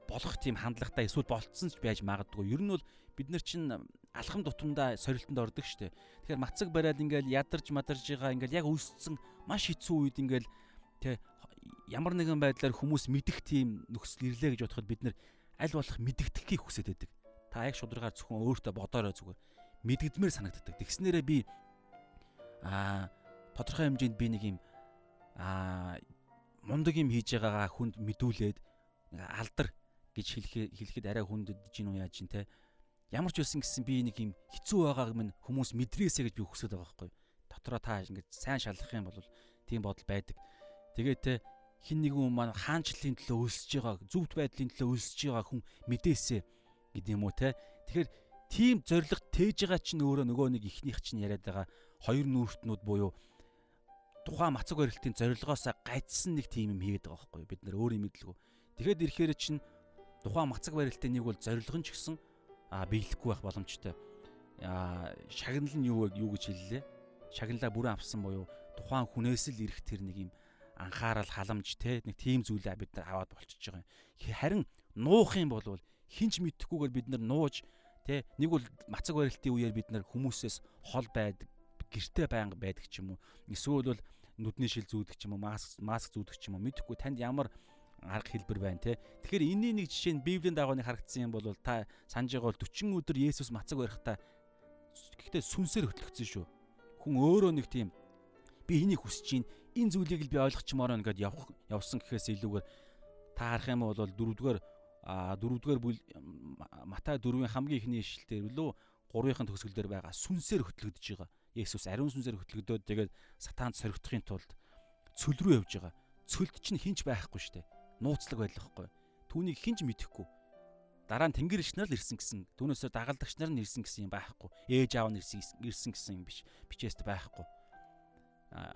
болох тийм хандлагатай эсвэл болцсон ч байж магадгүй. Ер нь бол бид нар чинь алхам тутамдаа сорилтонд ордог штэ. Тэгэхээр мацаг бариад ингээл ядарч мадарж байгаа ингээл яг өссөн маш хэцүү үед ингээл тэ ямар нэгэн байдлаар хүмүүс мэдэх тийм нөхцөл ирлээ гэж бодоход бид нар аль болох мэдэгдэхийг хүсэж байдаг. Та яг шударгаар зөвхөн өөртөө бодоорой зүгээр. Мэдгдмээр санагддаг. Тэгснээрээ би аа тодорхой хэмжээнд би нэг юм аа мундаг юм хийж байгаагаа хүнд мэдүүлээд алдар гэж хэлэхэд хэлэхэд арай хүндэд чинь уу яаж чинь те? Ямар ч байсан гэсэн би нэг юм хэцүү байгааг минь хүмүүс мэдрээсэ гэж би хүсэж байгаа байхгүй дотроо та ингэж сайн шалгах юм бол тийм бодол байдаг. Тэгээд те хин нэгэн хүн маань хаанчлалын төлөө өлсөж байгаа зөвхт байдлын төлөө өлсөж байгаа хүн мэдээсэ гэдэг юм уу те? Тэгэхээр тийм зориг тээж байгаа чинь өөрөө нөгөө нэг ихнийх чинь яриад байгаа хоёр нүүртнүүд буюу тухайн мацаг барилтын зорилгоос гайцсан нэг тийм юм хийгээд байгаа байхгүй бид нар өөрийн мэдлгүй. Тэгэхэд ирэхээр чинь тухайн мацаг барилтын нэг бол зорилго нь ч гэсэн биелэхгүй байх боломжтой. Шагнал нь юу юу гэж хэллээ? Шагналаа бүрэн авсан буюу тухайн хүнээс л ирэх тэр нэг юм анхаарал халамж те нэг тийм зүйлээ бид нар аваад болчихж байгаа юм. Харин нуух юм бол хинч мэдхгүйгээр бид нар нууж те нэг бол мацаг барилтын үеэр бид нар хүмүүсээс хол байдаг гэрте байнга байдаг ч юм уу. Эсвэл бол нүдний шил зүүдэг ч юм уу, маск маск зүүдэг ч юм уу. Мэдхгүй танд ямар арга хэлбэр байна те. Тэгэхээр энэний нэг жишээ нь Библийн дагууны харагдсан юм бол та санаж байгаа бол 40 өдөр Есүс мацаг барихтаа гэхдээ сүнсээр хөтлөгдсөн шүү. Хүн өөрөө нэг тийм би энийг хүсэж чинь энэ зүйлийг л би ойлгочмоор байна гэдээ явах явсан гэхээс илүүгээр та харах юм бол дөрөвдүгээр дөрөвдүгээр бүл Матай 4-ийн хамгийн ихний ишлэлээр билүү 3-ын төгсгөл дээр байгаа сүнсээр хөтлөгдөж байгаа. Есүс ариун сүнсээр хөтлөгдөөд тэгээд сатаанд соригдохын тулд цөл рүү явж байгаа. Цөлд чинь хинч байхгүй штэ нууцлаг байлаа байхгүй. Түүнийг хинж мэдэхгүй. Дараа нь тэнгэр ичнэр л ирсэн гэсэн. Түүнээсээ дагалдагч нар нь ирсэн гэсэн юм байхгүй. Ээж аав нь ирсэн гэсэн юм биш. Бичээст байхгүй. А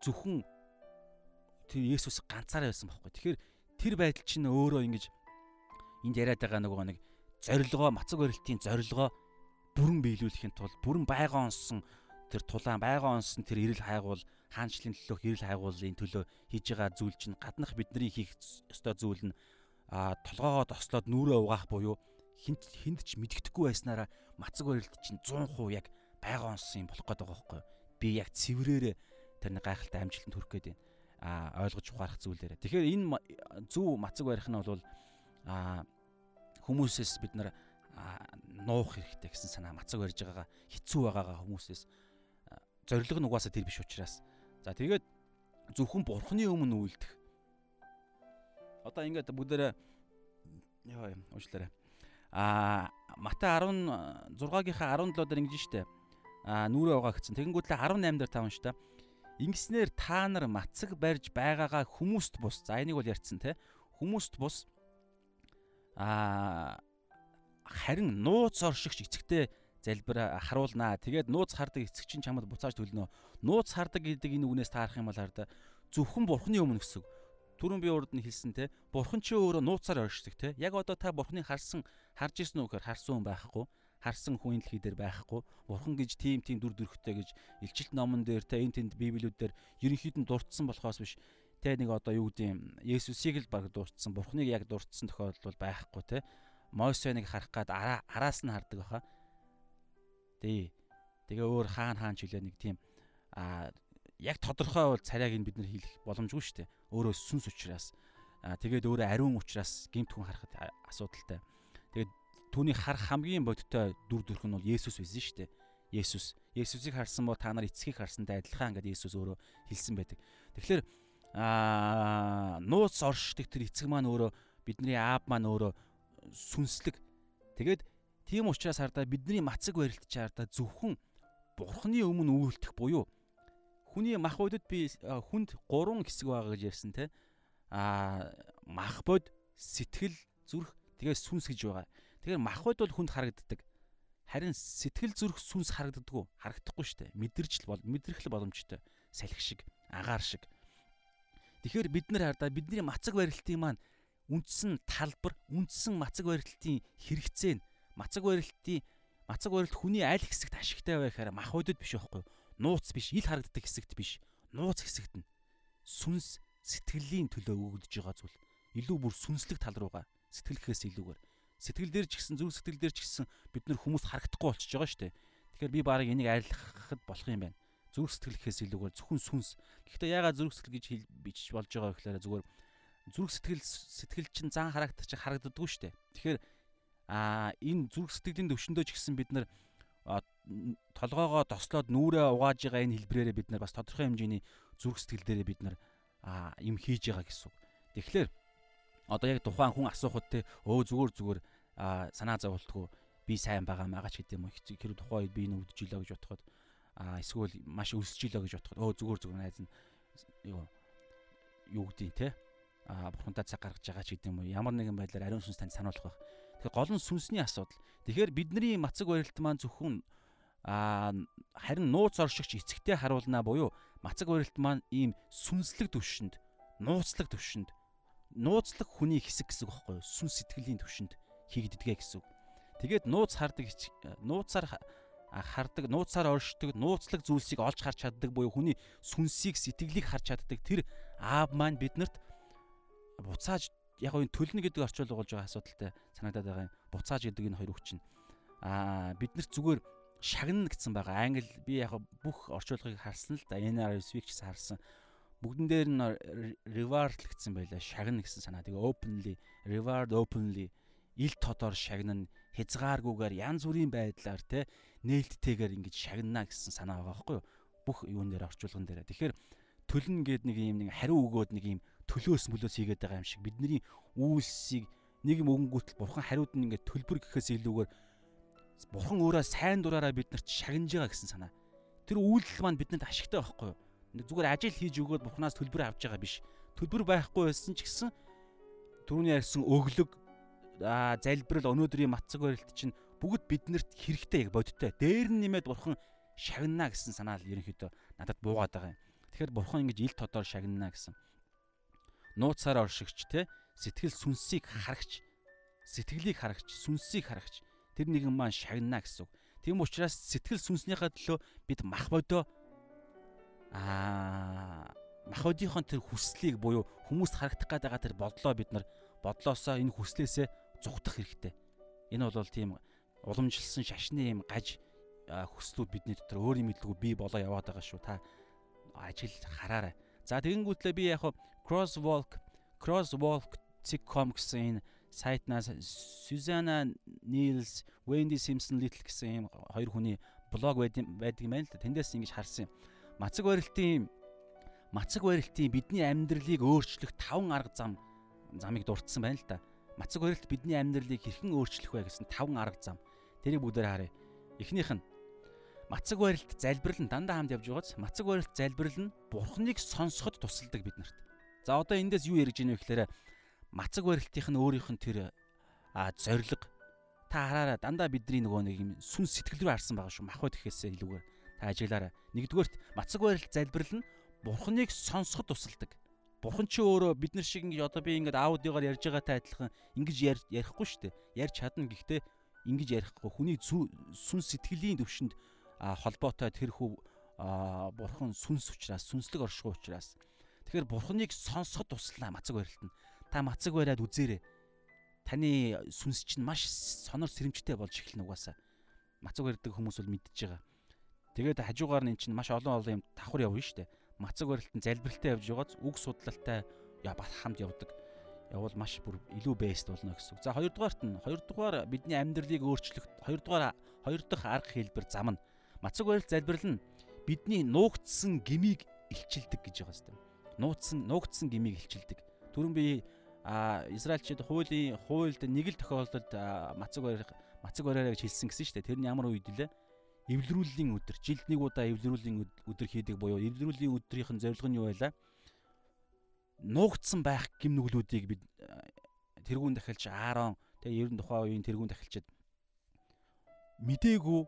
зөвхөн тэр Есүс ганцаараа байсан байхгүй. Тэгэхээр тэр байдал чинь өөрөө ингэж энд яриад байгаа нөгөө нэг зорилгоо мацаг барилтын зорилгоо бүрэн биелүүлэхийн тулд бүрэн байгаа онсон тэр тулаан байгаа онсон тэр ирэл хайгуул хаанчлалын төлөөх эрэл хайгуулын төлөө хийж байгаа зүйл чинь гаднах бидний хийх ёстой зүйл нь толгоогоо тослоод нүрээ угаах буюу хинт хинд ч мэддэхгүй байснараа мацаг барилт чинь 100% яг байгаа онсон юм болох гээд байгаа байхгүй би яг цэврээрээ тэр нэг гайхалтай амжилтанд хүрэх гээд байна. А ойлгож ухаарах зүйлээрээ. Тэгэхээр энэ зөв мацаг барих нь бол а хүмүүсээс бид нар нуух хэрэгтэй гэсэн санаа мацаг барьж байгаагаа хэцүү байгаагаа хүмүүсээс зориг нь угаасаа тэр биш учраас За тэгээд зөвхөн бурхны өмнө үйлдэх. Одоо ингээд бүгдээрээ яа юм уучлаарай. Аа Матай 16-гийнхаа 17 дээр ингэж штэ. Аа нүрээ угаа гэсэн. Тэгэнгүүтлээ 18 дээр таван штэ. Ингэснээр та нар мацаг барьж байгаагаа хүмүүст бус. За энийг бол ярьцсан те. Хүмүүст бус. Аа харин нууц оршигч эцэгтэй залбир харуулнаа. Тэгээд нууц хардаг эцэг чинь чамд буцааж төлнө. Нууц хардаг гэдэг энэ үгнээс таарах юм бол хараа зөвхөн бурхны өмнө гэсэн. түрүүн би урд нь хэлсэн те бурхан чи өөрөө нууцаар оршдог те. Яг одоо та бурханыг харсан харж ирсэн үү гэхээр харсан хүн байхгүй харсан хүн дэлхий дээр байхгүй. Бурхан гэж тийм тийм дүр төрхтэй гэж илчилт номон дээр те энэ тэнд библиуд дээр ерөнхийд нь дурдсан болохоос биш. Те нэг одоо юу гэдэг юм Есүсийг л баг дурдсан бурханыг яг дурдсан тохиолдол байхгүй те. Мойсенийг харах гад араас нь хардаг баха. Тий тэгээ өөр хаан хаан ч үлээ нэг тийм а яг тодорхой бол царайг нь бид нар хийх боломжгүй шүү дээ өөрөө сүнс учраас тэгээд өөрөө ариун учраас гимт хүн харахад асуудалтай. Тэгээд түүний харах хамгийн бодиттой дүр төрх нь бол Есүс байсан шүү дээ. Есүс. Есүсийг харсан бо та нар эцгийг харсантай адилхан ингээд Есүс өөрөө хэлсэн байдаг. Тэгэхээр аа нууц оршдог тэр эцэг маань өөрөө бидний аав маань өөрөө сүнслэг. Тэгээд тийм учраас хардаа бидний мацаг барилт чаардаа зөвхөн бурхны өмнө үйлдэх буюу хүний мах бодод би хүнд 3 хэсэг байгаа гэж ярьсан те. Аа мах бод, сэтгэл, зүрх, тэгээ сүнс гэж байгаа. Тэгэхээр мах бод бол хүнд харагддаг. Харин сэтгэл зүрх сүнс харагддаггүй, харагдахгүй шүү дээ. Мэдэрч л бол мэдрэх л боломжтой. Салхи шиг, агаар шиг. Тэгэхээр бид нар хардаа бидний мацаг барилтын маань үндсэн талбар, үндсэн мацаг барилтын хэрэгцээ нь мацаг барилтын мацаг барилт хүний аль хэсэгт ашигтай гэхээр мах бодод биш байхгүй юу? Нууц биш, ил харагддаг хэсэгт биш. Нууц хэсэгт нь сүнс сэтгэлийн төлөө өгөгдөж байгаа зүйл. Илүү бүр сүнслэг тал руугаа сэтгэлхээс илүүгээр сэтгэл дээр ч гэсэн зүрх сэтгэл дээр ч гэсэн бид нар хүмүүс харагдахгүй болчихж байгаа шүү дээ. Тэгэхээр би баг энийг арилгахад болох юм байна. Зүрх сэтгэлхээс илүүгээр зөвхөн сүнс. Гэхдээ яагаад зүрх сэтгэл гэж хэл бич болж байгаа гэхээр зүгээр зүрх сэтгэл сэтгэл чинь зан характер чинь харагддаггүй шүү дээ. Тэгэхээр аа энэ зүрх сэтгэлийн төвшөндөө ч гэсэн бид нар толгоогоо тослоод нүрээ угааж байгаа энэ хэлбрээрээ бид нар бас тодорхой хэмжээний зүрх сэтгэл дээрээ бид нар юм хийж байгаа гэсэн үг. Тэгэхээр одоо яг тухайн хүн асуухад те өө зүгээр зүгээр санаа зовлтгүй би сайн байгаа маа ч гэдэм юм хэрэг тухайн үед би энэ өвдөж илаа гэж бодоход эсвэл маш өсөж илаа гэж бодоход өө зүгээр зүгээр найз нь юу юу гэдгийг те а бурхантай цаг гаргаж байгаа ч гэдэм юм ямар нэгэн байдлаар ариун сүнс танд сануулах байх. Тэгэхээр гол нь сүнсний асуудал. Тэгэхээр бидний мацаг барилт маань зөвхөн а харин нууц оршигч эцэгтэй харуулнаа буюу мацаг барилт маань ийм сүнслэг төвшөнд нууцлаг төвшөнд нууцлаг хүний хэсэг гэсэн үг байхгүй юу сүнс сэтгэлийн төвшөнд хийгддгээ гэсэн үг. Тэгээд нууц хардаг нууцаар хардаг нууцаар оршдог нууцлаг зүйлсийг олж харж чаддаг буюу хүний сүнсийг сэтгэлийг харж чаддаг тэр аав маань биднэрт буцааж яг энэ төлнө гэдэг орчуулга болж байгаа асуудалтай санагдаад байгаа юм. Буцааж гэдэг энэ хоёр үг чинь аа биднэрт зүгээр шагнана гэсэн байгаа. Англи би яг бүх орчуулгыг харсан л да. NRSV ч харсан. Бүгдэн дээр нь reward л гэсэн байлаа. Шагнана гэсэн санаа. Тэгээ openly, reward openly ил тодор шагнана, хязгааргүйгээр янз бүрийн байдлаар те нээлттэйгээр ингэж шагнана гэсэн санаа байгаа байхгүй юу? Бүх юун дээр орчуулган дээр. Тэгэхээр төлнө гээд нэг юм нэг хариу өгөөд нэг юм төлөөс мөлөөс хийгээд байгаа юм шиг бидний үйлсийг нэг юм өнгөтл бурхан хариуд нь ингээд төлбөр гэхээс илүүгээр Бурхан өөрөө сайн дураараа биднэрт шагнаж байгаа гэсэн санаа. Тэр үйлдэл маань бидэнд ашигтай байхгүй юу? Зүгээр ажил хийж өгөөд Бурханаас төлбөр авч байгаа биш. Төлбөр байхгүй байсан ч гэсэн түрүүний ярьсан өглөг залбирал өнөөдрийн матцаг барилт чинь бүгд биднэрт хэрэгтэй яг бодиттой. Дээр нь нэмээд Бурхан шагнана гэсэн санаа л ерөнхийдөө надад буугаад байгаа юм. Тэгэхээр Бурхан ингэж ил тодор шагнана гэсэн. Нууцаар оршигч те сэтгэл сүнсийг харагч сэтгэлийг харагч сүнсийг харагч тэр нэгэн маань шагнана гэсэн үг. Тийм учраас сэтгэл сүнснийхээ төлөө бид мах бодоо аа мах бодийнхоо тэр хүслийг буюу хүмүүст харагдах гэдэг тэр бодлоо бид нар бодлоосоо энэ хүслээсээ зүгтах хэрэгтэй. Энэ бол тийм уламжилсан шашны юм гаж хүслүүд бидний дотор өөр юм хэлгүй би болоо яваад байгаа шүү. Та ажил хараарай. За тэгэнгүүтлээ би яг crosswalk crosswalk.com гэсэн энэ сайтнаас Сюзана Нилс, Wendy Simpson Little гэсэн ийм хоёр хүний блог байдаг юм байна л да. Тэндээс ингэж харсан юм. Мацаг барилтын мацаг барилтын бидний амьдралыг өөрчлөх таван арга зам замыг дурдсан байна л да. Мацаг барилт бидний амьдралыг хэрхэн өөрчлөх вэ гэсэн таван арга зам. Тэрийг бүгдээр харъя. Эхнийх нь мацаг барилт залбирал нь дандаа хамт явж байгааз мацаг барилт залбирал нь бурхныг сонсоход тусалдаг биднэрт. За одоо эндээс юу ярьж ийнэ вэ гэхээр мацаг барилтынх нь өөрийнх нь тэр а зориг. Та хараараа дандаа бидний нөгөө нэг юм сүн сэтгэл рүү харсан байгаа шүү. Махбод гэхээсээ илүүгээр та ажиглаараа нэгдүгээрт мацаг барилт залбирал нь бурхныг сонсоход тусалдаг. Бурхан ч өөрөө бид нар шиг ингэж одоо би ингэж аудиогоор ярьж байгаатай адилхан ингэж ярихгүй шүү дээ. Ярьж чадна. Гэхдээ ингэж ярихгүй. Хүний сүнс сэтгэлийн төвшөнд холбоотой тэрхүү бурхан сүнс учраас сүнслэг оршихуй учраас. Тэгэхээр бурханыг сонсоход туслаа мацаг барилт нь. Та мацаг бариад үзээрэй. Таны сүнс чинь маш сонор сэрэмжтэй болж эхэлнэ угаасаа. Мацаг барьдаг хүмүүс бол мэдчихэж байгаа. Тэгээд хажуугаар нь эн чинь маш олон олон юм давхар явна шүү дээ мацаг барилтанд залбиралтай явж байгааз үг судлалтай бас хамт явдаг. Явал маш бүр илүү бэст болно гэсэн үг. За хоёрдугаарт нь хоёрдугаар бидний амьдралыг өөрчлөх хоёрдугаар хоёр дахь арга хэлбэр зам нь мацаг барилт залбирал нь бидний нуугдсан гмийг илчилдэг гэж байгаа юм. Нууцсан нуугдсан гмийг илчилдэг. Түрүүн би а Израильчууд хуулийн хуульд нэг л тохиолдолд мацаг барих мацаг бариараа гэж хэлсэн гэсэн шүү дээ. Тэр нь ямар үед лээ? эвлэрүүллийн өдөр жилд нэг удаа эвлэрүүллийн өдөр хийдэг буюу эвлэрүүллийн өдрийнх нь зорилго нь юу байлаа? Нуугдсан байх гим нүглүүдийг бид тэргүүн дахилж Аарон тэгээ ерөн тухайн үеийн тэргүүн дахилчид мдээгүй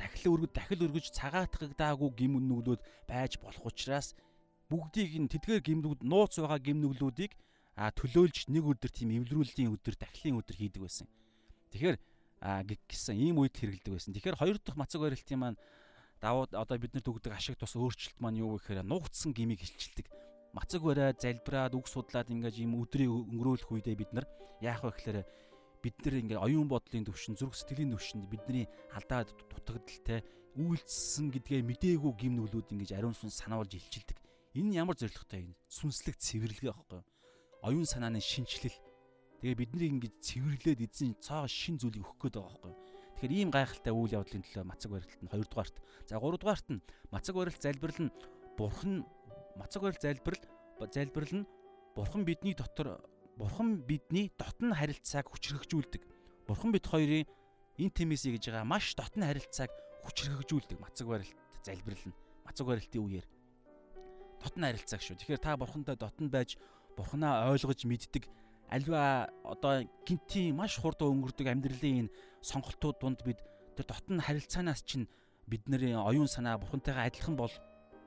дахил өргөд дахил өргөж цагаатгагдаагүй гим нүглүүд байж болох учраас бүгдийг нь тэдгээр гимнүүд нууц байгаа гимнүглүүдийг а төлөөлж нэг өдөр тийм эвлэрүүллийн өдөр дахлын өдөр хийдэг байсан. Тэгэхээр гэсэн ийм үед хэрэгэлдэг байсан. Тэгэхээр хоёр дахь мацаг барилтын маань давуу одоо бид нар дүгдэг ашиг тус өөрчлөлт маань юу гэхээр нуугдсан гмийг хилчилдэг. Мацаг бариа залбираад үг судлаад ингээд ийм өдрийг өнгөрөөлөх үедээ бид нар яах вэ гэхээр бид нар ингээд оюун бодлын төвшин зүрх сэтгэлийн төвшөнд бидний алдаад дутагдaltaй үйлцсэн гэдгээ мдээгүй гим нүглүүд ингэж ариун сүнс санаулж илчилдэг. Энэ ямар зоригтой юм? Сүнслэг цэвэрлэгээ аахгүй. Оюун санааны шинчлэл Тэгээ биднийг ингэж цэвэрлээд эзэн цаа шин зүйлийг өгөх гээд байгаа байхгүй. Тэгэхээр ийм гайхалтай үйл явдлын төлөө мацаг барилт нь 2 дугаарт. За 3 дугаарт нь мацаг барилт залбирал нь бурхан мацаг барилт залбирал залбирал нь бурхан бидний дотор бурхан бидний дотн харилцааг хүчрхэгжүүлдэг. Бурхан бид хоёрын интимэси гэж байгаа маш дотн харилцааг хүчрхэгжүүлдэг мацаг барилт залбирал нь мацаг барилтын үеэр дотн харилцааг шүү. Тэгэхээр та бурхантай дотн байж бурханаа ойлгож мэддэг альва одоо гинтийн маш хурдан өнгөрдөг амьдралын энэ сонголтууд донд бид тэр дотн харилцаанаас чинь бидний оюун санаа бурхантайгаа адилхан бол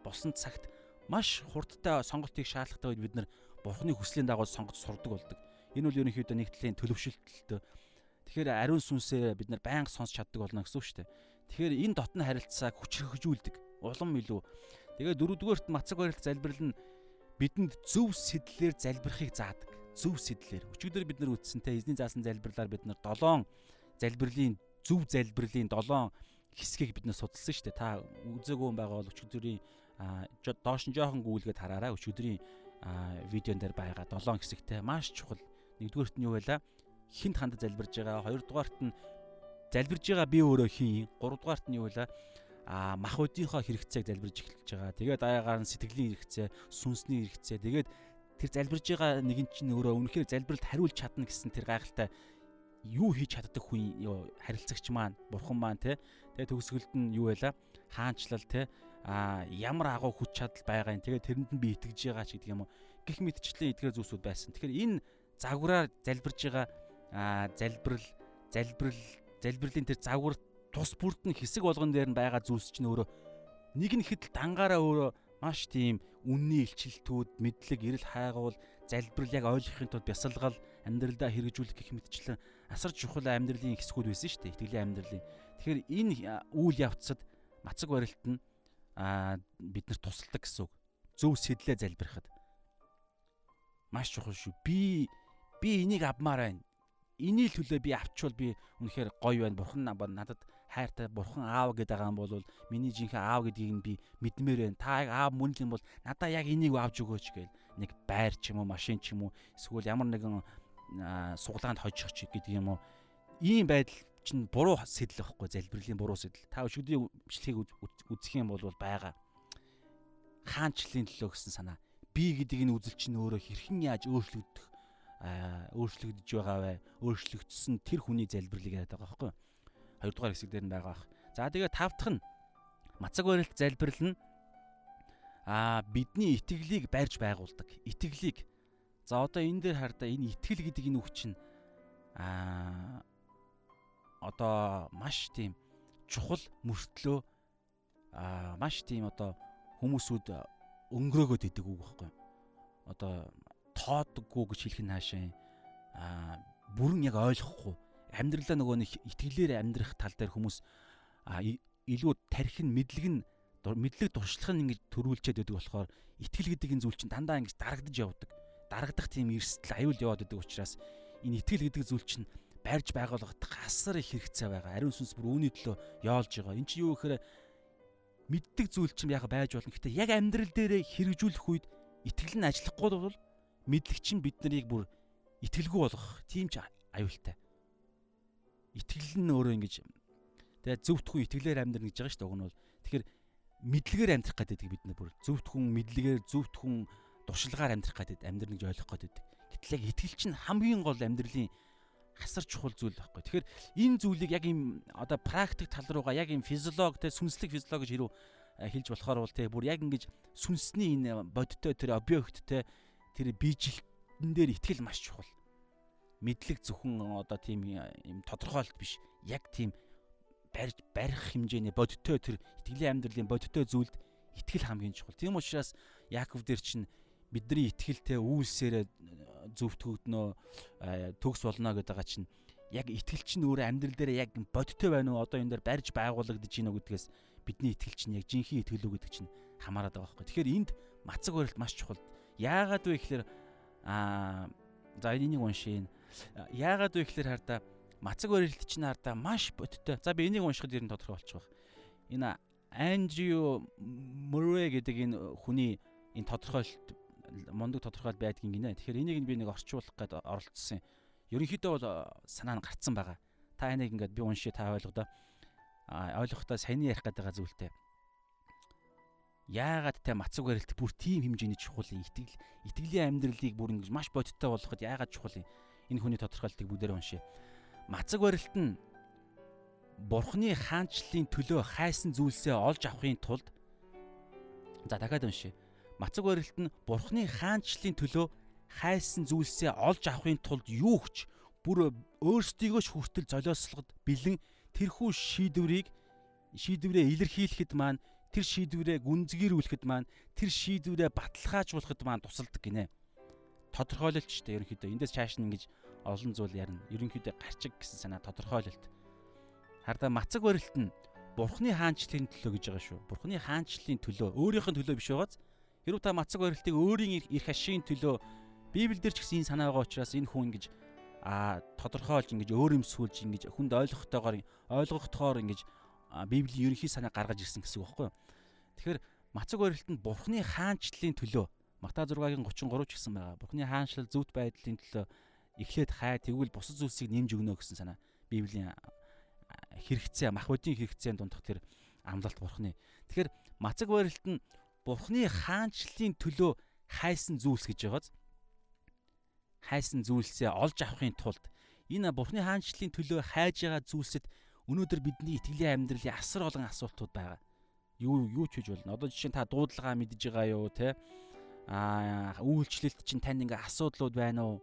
болсон цагт маш хурдтай сонголтыг шаардлагатай үед бид нар бурхны хүслийн дагуу сонгож сурдаг болдог. Энэ бол ерөнхийдөө нэг талын төлөвшөлтөлтөө. Тэгэхээр ариун сүнсээ бид нар байнга сонсч чаддаг болно гэсэн үг шүү дээ. Тэгэхээр энэ дотн харилцааг хүчрхэгжүүлдэг. Улам илүү. Тэгээ дөрөвдүгээрт мацаг барилт залбирал нь бидэнд зөв сэтлэлээр залбирахыг заадаг зөв сэтлэр. Өчигдөр бид нар үтсэнтэй эзний заасан залбирлаар бид нар 7 залбирлын зөв залбирлын 7 хэсгийг бид нар судалсан шүү дээ. Та үзээгүй байгаа бол өчигдрийн доош нь жоохон гүйлгээд хараарай. Өчигдрийн видеон дээр байгаа 7 хэсэгтэй маш чухал. Нэгдүгээрт нь юу байлаа? Хинт ханд залбирж байгаа. Хоёрдугаарт нь залбирж байгаа би өөрөө хийн. Гуравдугаарт нь юу байлаа? А мах үдийнхаа хэрэгцээг залбирж эхэлж байгаа. Тэгээд аягаар нь сэтгэлийн хэрэгцээ, сүнсний хэрэгцээ. Тэгээд тэр залбирж байгаа нэгэн чинь өөрөө үнэхээр залбиралд хариулж чадна гэсэн тэр гайхалтай юу хийж чаддаг хүн харилцагч маань бурхан маань те. Тэгээ төгсгөлд нь юу байла? Хаанчлал те. А ямар агуу хүч чадал байгаа юм. Тэгээ тэрэнд нь би итгэж байгаа ч гэдэг юм уу? Гих мэдчлэн эдгээр зүйлсүүд байсан. Тэгэхээр энэ загвараар залбирж байгаа залбирал залбирал залбирлын тэр загвар тус бүрдэн хэсэг болгон дээр нь байгаа зүйлс чинь өөрөө нэг нь хэд дангаараа өөрөө маш тийм үнний илчилтүүд, мэдлэг, эрэл хайгуул, залбирал яг ойлгохын тулд бясалгал амьдралдаа хэрэгжүүлэх гэх мэтчлэн асар чухал амьдралын хэсгүүд байсан шүү дээ. Итгэлийн амьдралын. Тэгэхээр энэ үйл явцад мацаг барилт нь аа биднэрт тусалдаг гэсэн үг. Зөв сэтлээ залбирахад маш чухал шүү. Би би энийг авмаар байна. Эний төлөө би авчвал би үнэхээр гоё байна. Бурхан надад хайртай бурхан аав гэдэг байгаа юм бол миний жинхэнэ аав гэдгийг нь би мэдмээр байна. Та аав мөн л юм бол надаа яг энийг авч өгөөч гэл нэг байр ч юм уу машин ч юм уу эсвэл ямар нэгэн суглаанд хожих ч гэдэг юм уу ийм байдал чинь буруу сэтэл байхгүй залбирлын буруу сэтэл. Та өшгөдийн бичлэгийг үзэх юм бол байгаа. Хаанчлалын төлөө гэсэн санаа. Би гэдэг энэ үзэл чинь өөрөө хэрхэн яаж өөрчлөгдөх өөрчлөгдөж байгаа вэ? Өөрчлөгдсөн тэр хүний залбирлыг яриад байгаа байхгүй юу? 2 дугаар хэсэг дээр нь байгаа бах. За тэгээ тав дахь нь мацаг барилт залбирал нь а бидний итгэлийг барьж байгуулдаг. Итгэлийг. За одоо энэ дээр хардаа энэ итгэл гэдэг энэ үг чинь а одоо маш тийм чухал мөртлөө а маш тийм одоо хүмүүсүүд өнгөрөөгөөд идэг үг байхгүй. одоо тоодгүй гэж хэлэх нь хаашаа аа бүрэн яг ойлгохгүй амьдралаа нөгөө нэг итгэлээр амьдрах тал дээр хүмүүс илүү тархин мэдлэг нь мэдлэг дуршлах нь ингэж төрүүлчихэд байдаг болохоор итгэл гэдэг энэ зүйл чинь дандаа ингэж дарагдаж явдаг. Дарагдах тийм эрсдэл аюул яваад байдаг учраас энэ итгэл гэдэг зүйл чинь барьж байгуулгад гасар их хэрэгцээ байгаа. Ариун сүнс бүр үүний төлөө яолж байгаа. Энд чинь юу гэхээр мэддэг зүйл чинь яг байж болно. Гэхдээ яг амьдрал дээрээ хэрэгжүүлэх үед итгэл нь ажиллахгүй бол мэдлэг чинь бид нарыг бүр итгэлгүй болгох тийм ч аюултай. Итгэл нь өөрөө ингэж тэгээ зөвхөн итгэлээр амьдрна гэж байгаа шүү дээ. Уг нь бол тэгэхээр мэдлэгээр амьдрах гэдэг бид нар бүр зөвхөн мэдлэгээр зөвхөн дуршилгаар амьдрах гэдэг амьдрна гэж ойлгох гэдэг. Гэтэл яг итгэл чинь хамгийн гол амьдралын хасар чухал зүйл байхгүй. Тэгэхээр энэ зүйлийг яг ийм одоо практик тал руугаа яг ийм физиолог те сүнслэг физиолог гэж хэрүү хэлж болохоор бол те бүр яг ингэж сүнсний энэ бодиттой тэр объект те тэр биежилтэн дээр итгэл маш чухал. Мэдлэг зөвхөн одоо тийм юм тодорхойлт биш. Яг тийм барьж барих хэмжээний бодиттой тэр итгэлийн амьдралын бодиттой зүйлд итгэл хамгийн чухал. Тийм учраас Яаков дээр чинь бидний итгэлтэй үйлсээрээ зөвтгөгднөө төгс болно гэдэг байгаа чинь яг итгэл чинь өөрөө амьдрал дээр яг бодиттой байна уу одоо энэ дээр барьж байгуулагдаж гинэ гэдгээс бидний итгэл чинь яг жинхэнэ итгэл үү гэдэг чинь хамаарат байгаа байхгүй. Тэгэхээр энд мацаг барилт маш чухал. Яагаад вэ гэхээр аа за энийг уншийн. Яагаад вэ гэхээр хардаа мацаг барилт чинь хардаа маш бодиттой. За би энийг уншихад ер нь тодорхой болчих واخ. Энэ Анжио Мөрвэ гэдэг энэ хүний энэ тодорхойлолт мундаг тодорхойл байдгийн гинэ. Тэгэхээр энийг би нэг орчуулах гээд оролцсон. Ерөнхийдөө бол санаа нь гарцсан байгаа. Та энийг ингээд би уншия та ойлгодоо. А ойлгохдоо саяны ярих гэдэг зүйлтэй. Яагаад те мацаг барилт бүр тийм хэмжээний чухал итгэл итгэлийн амьдралыг бүр ингэж маш бодиттой болгоход яагаад чухал юм? Энэ хүний тодорхойлтыг бүгдээр уншия. Мацаг барилт нь Бурхны хаанчлалын төлөө хайсан зүйлсээ олж авахын тулд за дахиад уншия Мацаг барилт нь Бурхны хаанчлалын төлөө хайсан зүйлсээ олж авахын тулд юу ч бүр өөрсдийгөө ч хүртэл золиослоход бэлэн тэрхүү шийдвэрийг шийдвэрээ илэрхийлэхэд маань тэр шийдвэрээ гүнзгийрүүлэхэд маань тэр шийдвэрээ баталгаажуулахад маань тусалдаг гинэ. Тодорхойлолт ч дээ ерөнхийдөө эндээс чааш нь ингэж олон зүйл ярина. Ерөнхийдөө гарчиг гэсэн санаа тодорхойлолт. Хардаа мацаг барилт нь Бурхны хаанчлалын төлөө гэж байгаа шүү. Бурхны хаанчлалын төлөө өөрийнх нь төлөө биш байгааз Хэрвээ та мацаг барилтыг өөрийн эрх ашигын төлөө Библиэлд ч гэсэн энэ санаа байгаа учраас энэ хүн ингэж а тодорхойлж ингэж өөр юм сүүлж ингэж хүнд ойлгохтойгоор ойлгохдохоор ингэж Библийн ерөнхий санаа гаргаж ирсэн гэсэн үг байхгүй юу. Тэгэхээр мацаг барилт нь Бурхны хаанчлалын төлөө Мата 6-гийн 33 ч гэсэн байгаа. Бурхны хаанчлал зөвхт байдлын төлөө эхлээд хай тэгвэл бусад зүйлсийг нэмж өгнө гэсэн санаа Библийн хэрэгцээ мах бодийн хэрэгцээнд дундах тэр амлалт Бурхны. Тэгэхээр мацаг барилт нь Бурхны хаанчлалын төлөө хайсан зүйлс гэж байгааз хайсан зүйлсээ олж авахын тулд энэ Бурхны хаанчлалын төлөө хайж байгаа зүйлсэд өнөөдөр бидний итгэлийн амьдралын асар олон асуултууд байгаа. Юу юу ч хийж болно. Одоо жишээ нь та дуудлагаа мэдж байгаа юу те? Аа үйлчлэлт чинь танд ингээ асуудлууд байна уу?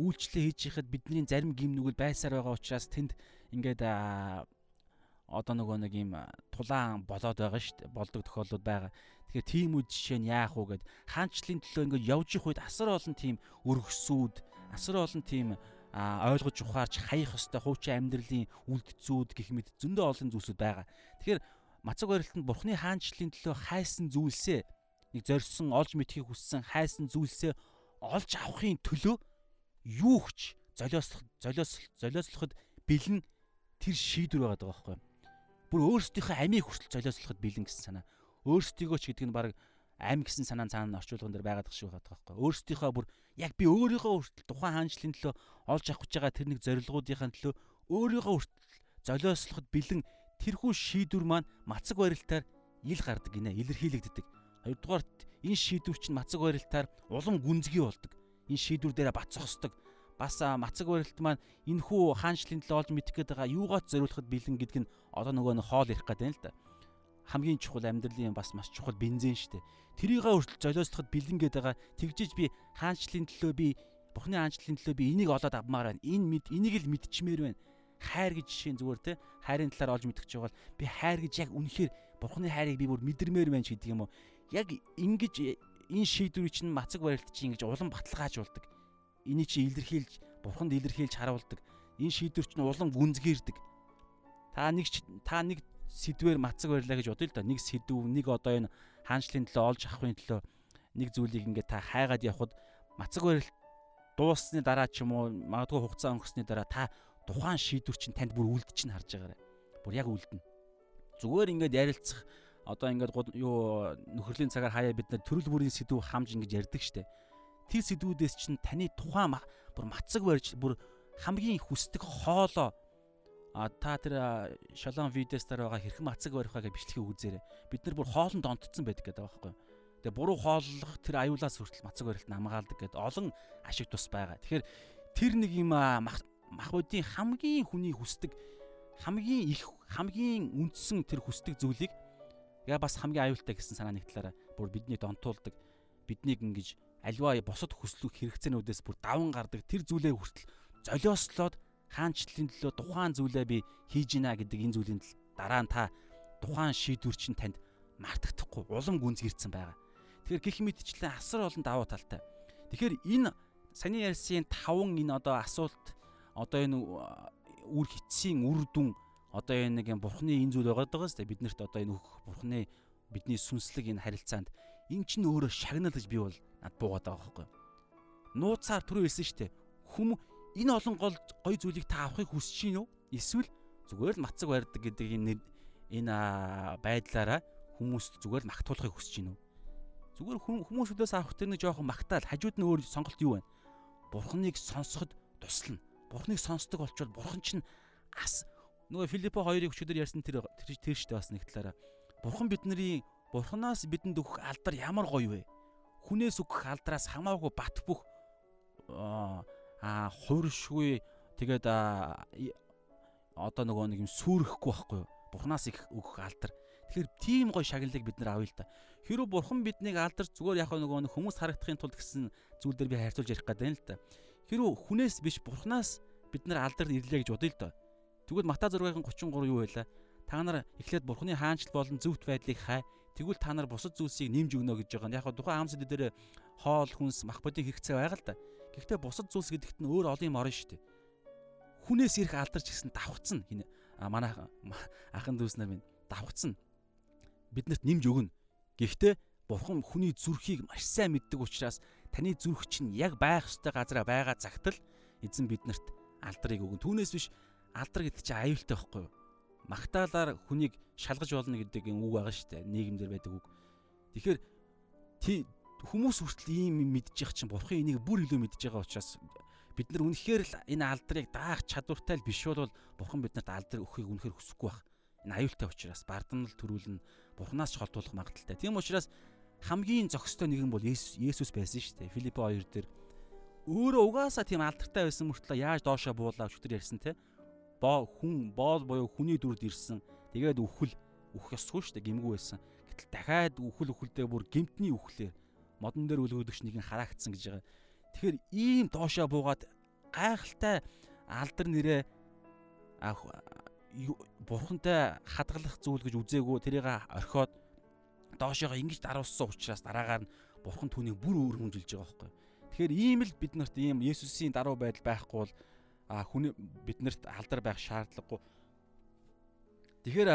Үйлчлэл хийж яхад бидний зарим гимнүгэл байсаар байгаа учраас тэнд ингээд одоо нөгөө нэг юм тулаан болоод байгаа шүү дээ. Болдог тохиолдлууд байгаа. Тэгэхээр тийм үе жишээ нь яах вэ гэд хаанчлалын төлөө ингээд явж их үед асар олон тийм өргөсүүд, асар олон тийм ойлгож ухаарч хаях хөстэй хуучин амьдралын үлдцүүд гэх мэт зөндөө олон зүйлсүүд байгаа. Тэгэхээр мацаг барилтанд бурхны хаанчлалын төлөө хайсан зүйлсээ нэг зорьсон олж мэдхийг хүссэн хайсан зүйлсээ олж авахын төлөө юу ч золиослох золиослох золиослоход бэлэн тэр шийдвэр байгаа байхгүй. Бүр өөрсдийнхөө амийг хүртэл золиослоход бэлэн гэсэн санаа өөрсдийгөө ч гэдэг нь баг ам гэсэн санаа цаана орчуулган дээр байгаад шиг байгаа байхгүй. Өөрсдийнхөө бүр яг би өөрийгөө хүртэл тухайн хаанчлалын төлөө олж авах гэж байгаа тэр нэг зорилгоудынхаа төлөө өөрийгөө хүртэл золиослоход бэлэн тэрхүү шийдвэр маань мацаг барилтаар ил гардаг гинэ илэрхийлэгддэг. Хоёрдугаарт энэ шийдвэр чинь мацаг барилтаар улам гүнзгий болдог. Энэ шийдвэр дээр бацсахсдаг. Бас мацаг барилт маань энэ хүү хаанчлалын төлөө олж мэдэх гээд байгаа юугаач зориулахад бэлэн гэдэг нь одоо нөгөө нэг хоол ярих гэдэг юм л да хамгийн чухал амьдралын бас маш чухал бензин шүү дээ. Тэрийгээ хүртэл золиослоход бэлэнгээд байгаа. Тэгжиж би хаанчлалын төлөө би Бурхны хаанчлалын төлөө би энийг олоод авмаар байна. Энэ мэд энийг л мэдчмээр байна. Хайр гэж жишээ зүгээр те хайрын талаар олж мэдчих жагаал би хайр гэж яг үнэхээр Бурхны хайрыг би бүр мэдэрмээр байна ч гэдэг юм уу. Яг ингэж энэ шийдвэрийг чинь мацаг барилт чинь ингэж улам баталгаажуулдаг. Энийг чи илэрхийлж бурханд илэрхийлж харуулдаг. Энэ шийдвэр чинь улам гүнзгийрдэг. Та нэг та нэг сэдвэр мацаг барилаа гэж бодъё л да. Нэг сэдв, нэг одоо энэ хаанчлалын төлөө олж авахын төлөө нэг зүйлийг ингээд та хайгаад явхад мацаг барилт дууссаны дараа ч юм уу магадгүй хугацаа өнгөрсний дараа та тухайн шийдвэр чинь танд бүр үлдчихнэ харж байгаарай. Бүр яг үлдэнэ. Зүгээр ингээд ярилцах одоо ингээд юу нөхөрлийн цагаар хаяа бид нар төрөл бүрийн сэдв хамж ингэж ярьдаг штэ. Тэр сэдвүүдээс чинь таны тухайн бүр мацаг барьж бүр хамгийн хүсдэг хоолоо а та тэр шалон видеос дээр байгаа хэрхэн мацаг барих вэ гэж бичлэгийг үзээрэй. Бид нар бүр хоолнд онтцсон байдаг гэдэг байгаа байхгүй юу? Тэгээ буруу хооллох тэр аюулаас хүртэл мацаг барилт намгаалдаг гэдэг олон ашиг тус байгаа. Тэгэхээр тэр нэг юм мах махбодийн хамгийн хүний хүсдэг хамгийн их хамгийн үндсэн тэр хүсдэг зүйлийг яа бас хамгийн аюултай гэсэн санаа нэг талаараа бүр бидний донтуулдаг биднийг ингэж альва босод хүслэх хэрэгцээнүүдээс бүр даван гардаг тэр зүйлээ хүртэл золиослоод хаанчлалын төлөө тухайн зүйлээ би хийж гинэ гэдэг энэ зүйлийн дараа нь та тухайн шийдвэр чинь танд мартагдахгүй улам гүнзгийрсэн байгаа. Тэгэхээр гих мэдчлэн асар олон давуу талтай. Тэгэхээр энэ саний ярьсан таван энэ одоо асуулт одоо энэ үр хитсийн үр дүн одоо энэ нэг юм бурхны энэ зүйл байгаа даа шүү дээ. Биднэрт одоо энэ өгөх бурхны бидний сүнслэг энэ харилцаанд эн чинь өөрөө шагнал гэж би бол над буугаад байгаа байхгүй. Нууцаар түрүү хэлсэн шүү дээ. Хүм энэ олон гол гой зүйлийг та авахыг хүсэж гин үү? Эсвэл зүгээр л мацаг барьдаг гэдэг энэ энэ байдлаараа хүмүүст зүгээр л магтуулахыг хүсэж гин үү? Зүгээр хүмүүсүүдээс авах тэр нэг жоохон магтаал хажууд нь өөр сонголт юу вэ? Бурхныг сонсоход туслана. Бурхныг сонсдог болчвол бурхан чинь ас нөгөө Филиппо хоёрыг өчигдөр ярьсан тэр тэр штэ бас нэг талаараа. Бурхан бидний бурханаас бидэнд өгөх алдар ямар гоё вэ? Хүнээс өгөх алдараас хамаагүй бат бөх аа хууршгүй тэгээд одоо нөгөө нэг юм сүрэхгүй байхгүй юу? Бурханаас их өгөх алдар. Тэгэхээр тийм гоё шагналыг бид нар авъя л да. Хэрвээ бурхан биднийг алдарч зүгээр яг нөгөө хүмүүс харагдахын тулд гэсэн зүйл дээр би хайрцуулж ярих гэдэг юм л да. Хэрвээ хүнээс биш бурхнаас бид нар алдар ирлээ гэж бодъё л да. Тэгвэл Мата 6-ын 33 юу байлаа? Та нар эхлээд бурхны хаанчл болон зөвхт байдлыг хай. Тэгвэл та нар бусад зүйлсийг нэмж өгнө гэж байгаа. Яг тухайн амсэд дээр хоол хүнс мах бодийн хэрэгцээ байгаа л да. Гэхдээ бусад зүйлс гэдэгт нь өөр олон юм орно шүү дээ. Хүнээс ирэх алдарч гэсэн давхцсан хин манай ахын дүүс нар минь давхцсан биднэрт нэмж өгнө. Гэхдээ Бурхан хүний зүрхийг маш сайн мэддэг учраас таны зүрх чинь яг байх ёстой газараа байгаа цагт л эзэн биднэрт алдрыг өгнө. Түүнээс биш алдар гэдэг чинь аюултай байхгүй юу? Магтаалаар хүнийг шалгаж болно гэдэг юм үг байгаа шүү дээ. Нийгэмдэр байдаг үг. Тэгэхээр хүмүүс хүртэл ийм явах чинь бурхан энийг бүр илүү мэдж байгаа учраас бид нар үнэхээр л энэ алдрыг даах чадвартай л биш бол бурхан биднэрт алдар өгөхийг үнэхээр хүсэхгүй байх. Энэ аюултай учраас бардамнал төрүүлнэ Бурханаас ч холдуулах магадaltaй. Тийм учраас хамгийн зохистой нэгэн бол Есүс байсан шүү дээ. Филиппо 2 дээр өөрөө угаасаа тийм алдартай байсан мөртлөө яаж доошоо буулаа өчтөр ярьсан те. Боо хүн боол буюу хүний дүрд ирсэн. Тэгээд үхэл үхэх ёсгүй шүү дээ. Гимгүү байсан. Гэтэл дахиад үхэл үхэлдээ бүр гимтний үхлээр модон дээр үлгődөгч нэгэн хараагдсан гэж байгаа. Тэгэхээр ийм доошоо буугаад гайхалтай алдар нэрээ бурхантай хадгалах зүйл гэж үзээгүй тэрийг орхиод доошоогоо ингэж даруулсан учраас дараагаар нь бурхан түүнийг бүр өргөмжилж байгаа байхгүй. Тэгэхээр ийм л бид нарт ийм Есүсийн даруй байдал байхгүй бол а хүний биднэрт алдар байх шаардлагагүй. Тэгэхээр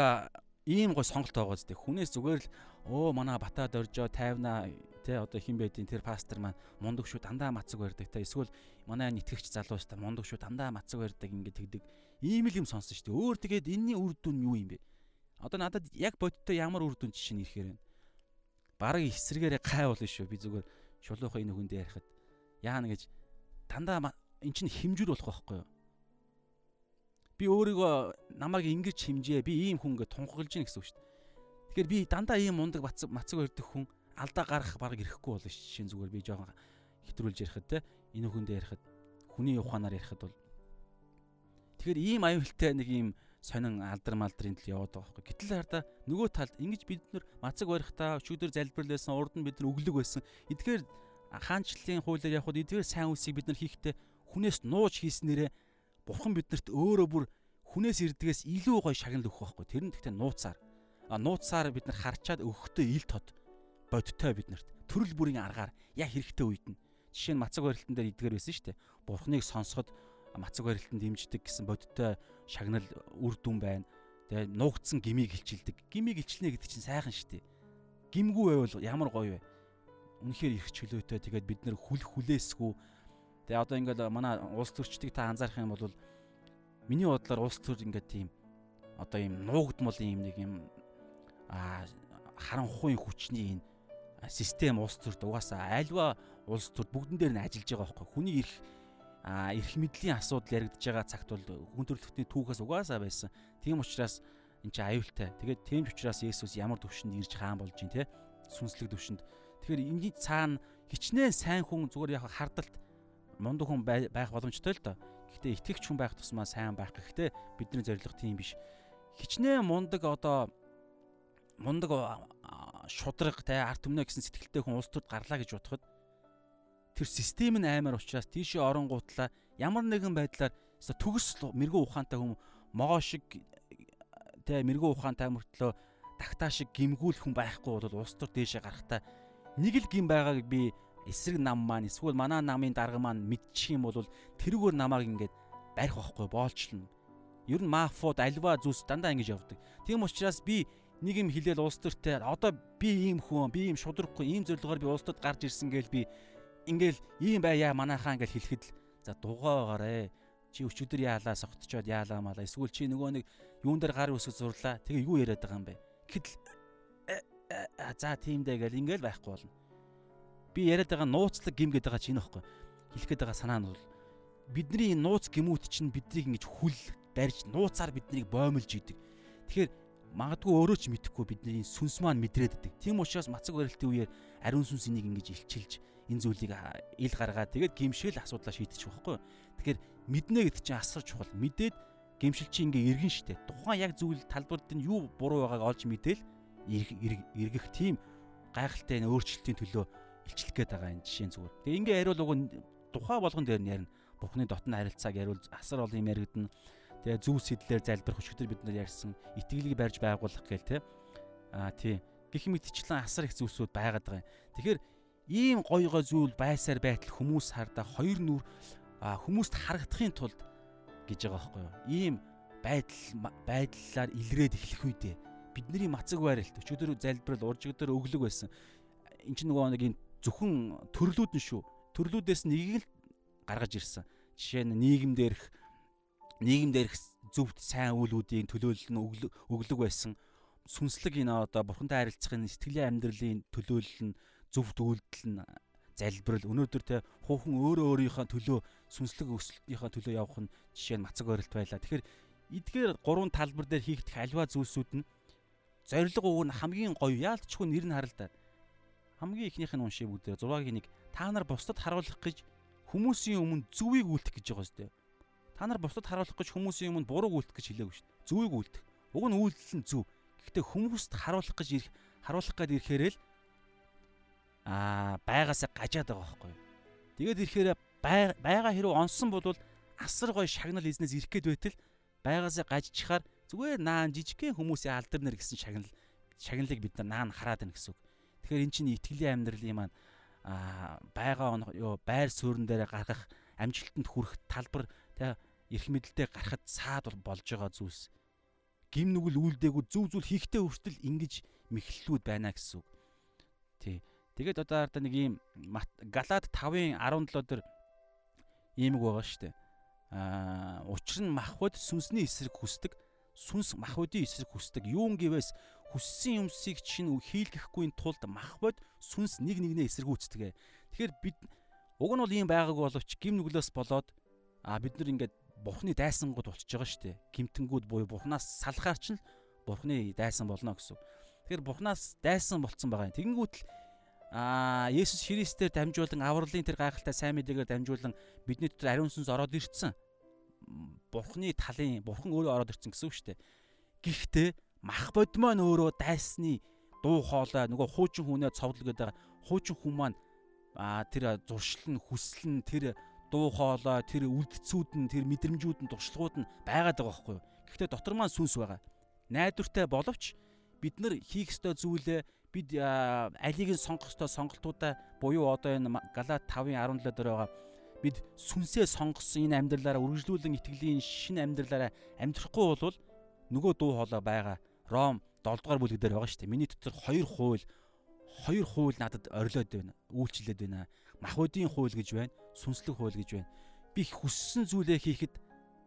ийм гой сонголт байгаа зү. Хүнээс зүгээр л өө манай батаа дөржөө тайвнаа те одоо хин байдیں۔ тэр пастор маань мундаг шүү дандаа мацаг барьдаг те эсвэл манай нэтгэгч залуус та мундаг шүү дандаа мацаг барьдаг ингээд тэгдэг ийм л юм сонсон шүү дээ. Өөр тэгээд энэний үр дүн юу юм бэ? Одоо надад яг бодиттой ямар үр дүн жишээ нь ирэхээр байна. Бараг эсрэгээрээ гай болно шүү. Би зүгээр шулуухай энэ хүндээ ярихад яана гэж дандаа эн чинь хэмжүүр болох байхгүй юу? Би өөрийгөө намайг ингэж хэмжээ. Би ийм хүн гэж тунхаглаж гин гэсэн үг шүү дээ. Тэгэхээр би дандаа ийм мундаг мацаг мацаг өрдөх хүн алдаа гарах бараг ирэхгүй болно шин зүгээр би жоохон хэтрүүлж ярихад те энэ хүндээ ярихад хүний ухаанаар ярихад бол тэгэхээр ийм аюултай нэг ийм сонин алдар малдрын тал яваад байгаа байхгүй. Гэтэл хараа нөгөө талд ингэж бид нар мацаг барихтаа өчигдөр залбирлаасан урд нь бид нар өглөг байсан. Эдгээр хаанчлалын хуулиар явхад эдгээр сайн үсийг бид нар хийхдээ хүнээс нууж хийснээрээ бурхан биднэрт өөрөө бүр хүнээс ирдгээс илүү гоё шагнал өгөх байхгүй. Тэр нь гэхдээ нууцаар. А нууцаар бид нар харчаад өгөхдөө ил тод бодтой биднэрт төрөл бүрийн аргаар яг хэрэгтэй үед нь жишээ нь мацаг барилтан дээр идгээр байсан шүү дээ. Бурхныг сонсоход мацаг барилтанд дэмждэг гэсэн бодиттой шагнал үр дүн байна. Тэгээ нуугдсан гмийг хилчилдэг. Гмийг хилчилнэ гэдэг чинь сайхан шүү дээ. Гимгүү байвал ямар гоё вэ? Үнэхээр их чөлөөтэй. Тэгээд бид нэр хүл хүлээсгүй. Тэгээ одоо ингээд манай улс төрчдгийг та анзаарах юм бол миний бодлоор улс төр ингээд тийм одоо ийм нуугдмал ийм нэг юм а харанхуйн хүчний энэ систем улс төрд угаасаа альва улс төрд бүгдэн дээр нь ажиллаж байгаа байхгүй хүний эрх эрх мэдлийн асуудал яригдж байгаа цагт бол хүн төрөлхтний түүхээс угаасаа байсан. Тийм учраас эн чинь аюултай. Тэгээд тийм учраас Есүс ямар төвшөнд ирж хаан болж юм те сүнслэг төвшөнд. Тэгэхээр энэ цаана хичнээн сайн хүн зүгээр яг хардалт мундаг хүн байх боломжтой л доо. Гэхдээ итгэгч хүн байх тусмаа сайн байх гэхдээ бидний зорилго тийм биш. Хичнээн мундаг одоо мундаг шудраг те арт түмнэ гэсэн сэтгэлтэй хүн улс төрд гарлаа гэж бодоход тэр систем нь аймаар учраас тийшээ оронгуутлаа ямар нэгэн байдлаар төгс мэрэгүү ухаантай хүм могоо шиг тэ мэрэгүү ухаантай мөртлөө тагтаа шиг гимгүүлэх хүн байхгүй бол улс төр дээшээ гарахтаа нэг л гим байгааг би эсрэг нам маань эсвэл манай намын дарга маань мэдчих юм бол тэрүүгээр намааг ингээд барих байхгүй боолчлно. Ер нь мафууд альва зүйлс дандаа ингэж явдаг. Тийм учраас би нэг юм хэлээл улс төртэй. Одоо би ийм хүн би ийм шудрахгүй ийм зөвлөгөөр би улс төрт гарч ирсэн гээл би ингээл ийм байя манайхаа ингээл хэлэхэд л за дугаагаарэ чи өчигдөр яалаа согтчоод яалаа малаа эсвэл чи нөгөө нэг юун дээр гар өсөж зурлаа. Тэгээ юу яриад байгаа юм бэ? Гэхэд «Э, э, за тийм дээ гэл ингээл байхгүй болно би яриад байгаа нууцлаг гим гэдэг чинь энэ ихгүй. Хэлэх гээд байгаа санаа нь бол бидний нууц гимүүд чинь биднийг ингэж хүл барьж нууцаар биднийг боомлж идэг. Тэгэхээр магадгүй өөрөө ч мэдэхгүй бидний сүнс маань мэдрээд идэг. Тийм учраас мацаг барилтын үеэр ариун сүнс энийг ингэж илчилж энэ зүйлийг ил гаргаад тэгээд гимшээл асуудлаа шийдчих واخгүй. Тэгэхээр мэднэ гэдэг чинь асар чухал. Мэдээд гимшил чи ингээ иргэн штэ. Тухайн яг зүйл талбарт нь юу буруу байгааг олж мэдээл эргэх тийм гайхалтай энэ өөрчлөлтийн төлөө илчлэх гээд байгаа энэ жишээ зүгээр. Тэгээ ингээ хариул уг тухай болгон дээр нь ярина. Бурхны дотны харилцааг яриул асар олон юм яригдана. Тэгээ зөв сэтлэр залбирх өчигдөр бид нар ярьсан итгэлийг барьж байгуулах гээл те. Аа тий. Гэх мэтчлэн асар их зүйлсүүд байгаад байгаа юм. Тэгэхээр ийм гоё гой зүйл байсаар байтал хүмүүс хардаа хоёр нүр хүмүүст харагдахын тулд гэж байгаа байхгүй юу. Ийм байдал байдлаар илрээд эхлэх үедээ бидний мацаг байралт өчигдөр залбирал уржигдөр өглөг байсан. Энд чинь нөгөө нэг энэ зөвхөн төрлүүд нь шүү. Төрлүүдээс нэгийг л гаргаж ирсэн. Жишээ нь нийгэм дээрх нийгэм дээрх зөвхт сайн үйлүүдийн төлөөлөл нь өглөг байсан. Сүнслэг энэ одоо бурхантай харилцахын сэтгэлийн амьдралын төлөөлөл нь зөвхт үйлдэл нь залбирал өнөөдөр те хуухан өөрөө өөрийнхөө төлөө сүнслэг өсөлтийнхөө төлөө явах нь жишээ нь мацаг орилт байлаа. Тэгэхээр эдгээр гурван талбар дээр хийгдэх альва зүйлсүүд нь зориг уг нь хамгийн гоё яалтчгүй нэр нь харалдаа. Хамгийн ихнийх нь уншиг бүгдээ 6-гийн нэг та нар бусдад харуулах гэж хүмүүсийн өмнө зүвийг үлдэх гэж байгаа сте. Та нар бусдад харуулах гэж хүмүүсийн өмнө буруу үлдэх гэж хэлээгүй шүү дээ. Зүвийг үлдэх. Уг нь үйлдэл нь зөв. Гэхдээ хүмүүст харуулах гэж ирэх харуулах гээд ирэхээр л аа байгаасаа гажаад байгаа байхгүй. Тэгээд ирэхээр байгаа хэрэг онсон бол асар гой шагнал эзнээс ирэх гээд байтал байгаасаа гажчихаар зүгээр наан жижигхэн хүмүүсийн алдар нэр гэсэн шагнал шагналыг бид нар наан хараад байна гэсэн үг. Тэгэхээр эн чинь итгэлийн амьдралын маань аа байгаа ёо байр суурин дээр гаргах амжилтанд хүрэх талбар тэ эрх мэдэлтэй гарахад саад болж байгаа зүйлс гим нүгэл үйлдээгүй зөв зүйл хийхдээ хүртэл ингэж мэхлэлүүд байна гэсэн үг. Тий. Тэгээд одоо хараа нэг ийм Галаад 5-ын 17 дээр иймэг байгаа шүү дээ. Аа учир нь махбод сүнсний эсрэг хүсдэг, сүнс махбодын эсрэг хүсдэг. Юун гэвээс хүссэн юмсыг чинь хийлгэхгүй тулд махбод сүнс нэг нэгнээ эсэргүүцдэг. Тэгэхээр бид уг нь бол ийм байгааг боловч гим нүглөөс болоод а бид нар ингээд бурхны дайсангууд болчихж байгаа шүү дээ. Гимтэнгүүд буюу бурхнаас салахаар ч бурхны дайсан болно гэсэн. Тэгэхээр бурхнаас дайсан болцсон байгаа юм. Тэгэнгүүт л Аа Есүс Христээр дамжуулан авралын тэр гайхалтай сайн мэдээгээр дамжуулан бидний дотор ариун сүнс ороод ирсэн. Бурхны талын бурхан өөрөө ороод ирсэн гэсэн үг шүү дээ. Гэхдээ мах бод маань өөрөө дайсны дуу хоолой нөгөө хуучин хүнээ цовдлог гэдэг хуучин хүн маань аа тэр зуршил нь хүсэл нь тэр дуу хоолой тэр үлдцүүд нь тэр мэдрэмжүүд нь туршлагууд нь байгаад байгаа байхгүй юу. Гэхдээ дотор маань сүнс байгаа. Найдвартай боловч бид нар хийх ёстой зүйлээ бид алийг нь сонгох ёстой сонголтуудаа буюу одоо энэ Галат 5-ын 17 дээр байгаа бид сүнсээ сонгосон энэ амьдралаараа үргэлжлүүлэн итгэлийн шинэ амьдралаараа амьдрахгүй бол нөгөө дуу хоолой байгаа Ром 7 дугаар бүлэг дээр байгаа шүү дээ. Миний дотор хоёр хууль хоёр хууль надад орилоод байна. Үйлчлээд байна. Махбодийн хууль гэж байна. Сүнслэг хууль гэж байна. Би хүссэн зүйлээ хийхэд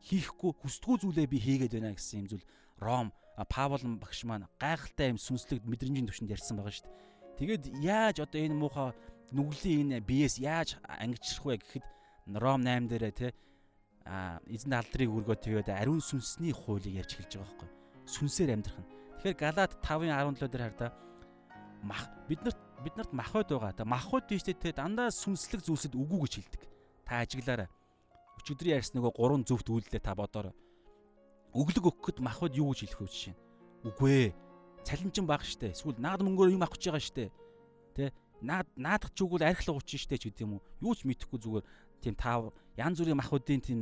хийхгүй хүсдэггүй зүйлээ би хийгээд байна гэсэн юм зүйл Ром Паул багш маань гайхалтай юм сүнслэг мэдрэмжийн төвшөнд ярьсан байгаа шүү дээ. Тэгээд яаж одоо энэ муухай нүглийн энэ биеэс яаж ангижрах вэ гэхэд Ром 8 дээрээ те а эзэн алдрыг өргөө тэгээд ариун сүнсний хуулийг ярьж эхэлж байгаа байхгүй. Сүнсээр амьдрах нь. Тэгэхээр Галаад 5-ын 17 дээр хардаа мах биднэрт биднэрт махбод байгаа. Та махбод тийштэй те дандаа сүнслэг зүйлсэд үгүй гэж хэлдэг. Та ажиглаарай. Өчигдрийн ярьсан нөгөө гурван зөвхт үйлдэлээ та бодоорой. Өглөг өгөхөд махбод юу гэж хэлэх вэ жишээ? Үгүй ээ. Цалинчин баг штэ. Эсвэл наад мөнгөөр юм авах гэж байгаа штэ. Тэ? Наад наадах ч үгүй архилга учин штэ ч гэдэг юм уу. Юу ч мэдэхгүй зүгээр тийм тав янз бүрийн махбодын тийм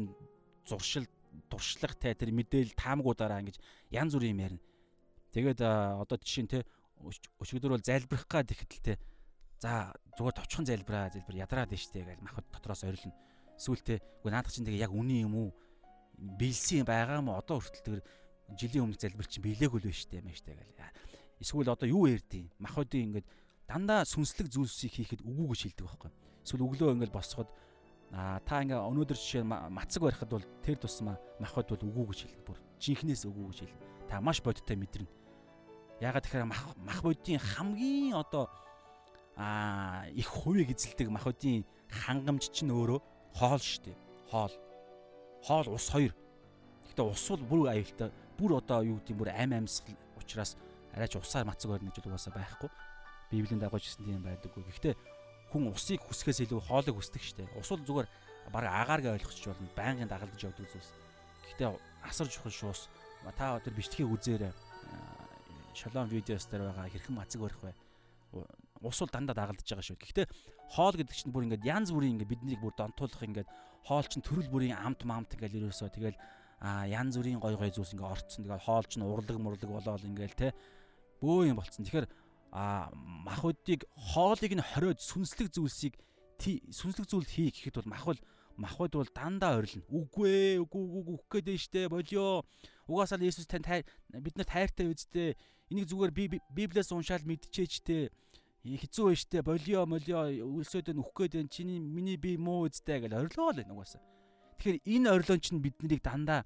зуршил туршлагатай тэр мэдээлэл таамгуудаараа ингэж янз бүрийн юм ярина. Тэгээд одоо жишээ нь те өчигдөр бол залбирах гад ихэд л те за зүгээр товчхон залбираа залбир ядраад штэ гэж махад дотроос орилно. Сүүлдээ үгүй наадах чинь тэгээ яг үний юм уу? Билсэн байгаа юм одоо хүртэл тэр жилийн өмнө залбир чинь билээгүй л байж штэ юм штэ гэл. Эсвэл одоо юу ярьдیں۔ Махуудын ингээд дандаа сүнслэг зүйлсийг хийхэд үгүй гэж хэлдэг байхгүй. Эсвэл өглөө ингээд босоход а та ингээ өнөөдөр жишээ мацаг барихад бол тэр тусмаа махад бол үгүй гэж хэлнэ. Бүр жинхнээс үгүй гэж хэлнэ. Та маш бодиттой мэдрэнэ. Ягаад тэгэхээр мах мах бодийн хамгийн одоо а их хувийг эзэлдэг махуудын хангамж чинь өөрөө хоол шүү дээ. Хоол. Хоол ус хоёр. Гэхдээ ус бол бүр аюултай. Бүр одоо юу гэдэг бүр ам амьсгал учраас арайч усаар мацаг барьна гэж угаасаа байхгүй. Библийн дагууч гэсэн тийм байдаггүй. Гэхдээ хүн усыг хүсэхээс илүү хоолыг хүсдэг дээ. Ус бол зүгээр баг агааргээ ойлгочих болно. Байнгын дагалдаж явдаг зүйлс. Гэхдээ асар чухал шуус. Та өдөр бичлэгийг үзээрэй шолон видеос дээр байгаа хэрхэн мацаг барих вэ? Ус бол дандаа дагалдаж байгаа шүү. Гэхдээ хоол гэдэг чинь бүр ингээд янз бүрийн ингээд биднийг бүр донтуулах ингээд хоол чинь төрөл бүрийн амт маамт ингээд ерөөсөө тэгэл а янз бүрийн гой гой зүйлс ингээд орцсон. Тэгэл хоол чинь урлаг мурлаг болоод ингээд те бөө юм болцсон. Тэгэхээр а махуудыг хоолыг нь хориод сүнслэг зүйлсийг сүнслэг зүйл хий гэхэд бол мах бол махбод бол дандаа орилно. Үгүй ээ, үгүй үгүй үхэх гээд штэ болио. Угаасаа л Есүс танд бид нарт хайртай үздэй. Энийг зүгээр би Библиэс уншаал мэдчихээчтэй. Хэцүү байж штэ болио молио үлсөөд нь үхэх гээд чиний миний би муу үздэй гэж орилоо л угаасаа. Тэгэхээр энэ орилон чинь биднийг дандаа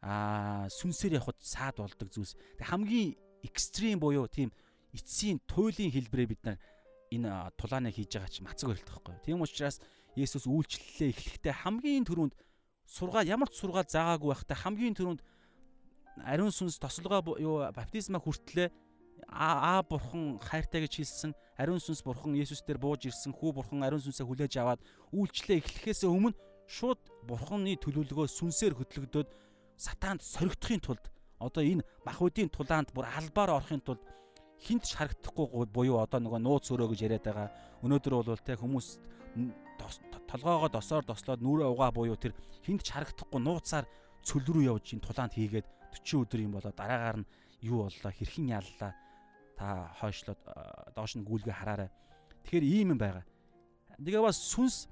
аа сүнсээр явхад саад болдог зүйлс. Хамгийн экстрим буюу тийм эцсийн туйлын хэлбэрээ бид нар энэ тулааныг хийж байгаа чи мацаг барилдах байхгүй. Тийм учраас Есүс үйлчлэлээ эхлэхдээ хамгийн түрүүнд сургаал ямар ч сургаал заагаагүй байхдаа хамгийн түрүүнд ариун сүнс тослогоо юу баптизма хүртлээ аа бурхан хайртай гэж хэлсэн ариун сүнс бурхан Есүс дээр бууж ирсэн хүү бурхан ариун сүнсээ хүлээж аваад үйлчлээ эхлэхээс өмнө шууд бурханы төлөвлөгөө сүнсээр хөтлөгдөөд сатаанд соригдохын тулд одоо энэ махбодийн тулаанд бүр албаар орохын тулд хинт ч харагдахгүй буюу одоо нөгөө нууц өрөө гэж яриад байгаа. Өнөөдөр бол те хүмүүс толгоогоо досоор дослоод нүрээ угаа буюу тэр хинт ч харагдахгүй нууцаар цөл рүү явж ин тулаанд хийгээд 40 өдөр юм болоо дараагаар нь юу боллоо хэрхэн яллаа та хойшлоод доош нь гүйлгээ хараарай. Тэгэхээр ийм юм байгаа. Тэгээ бас сүнс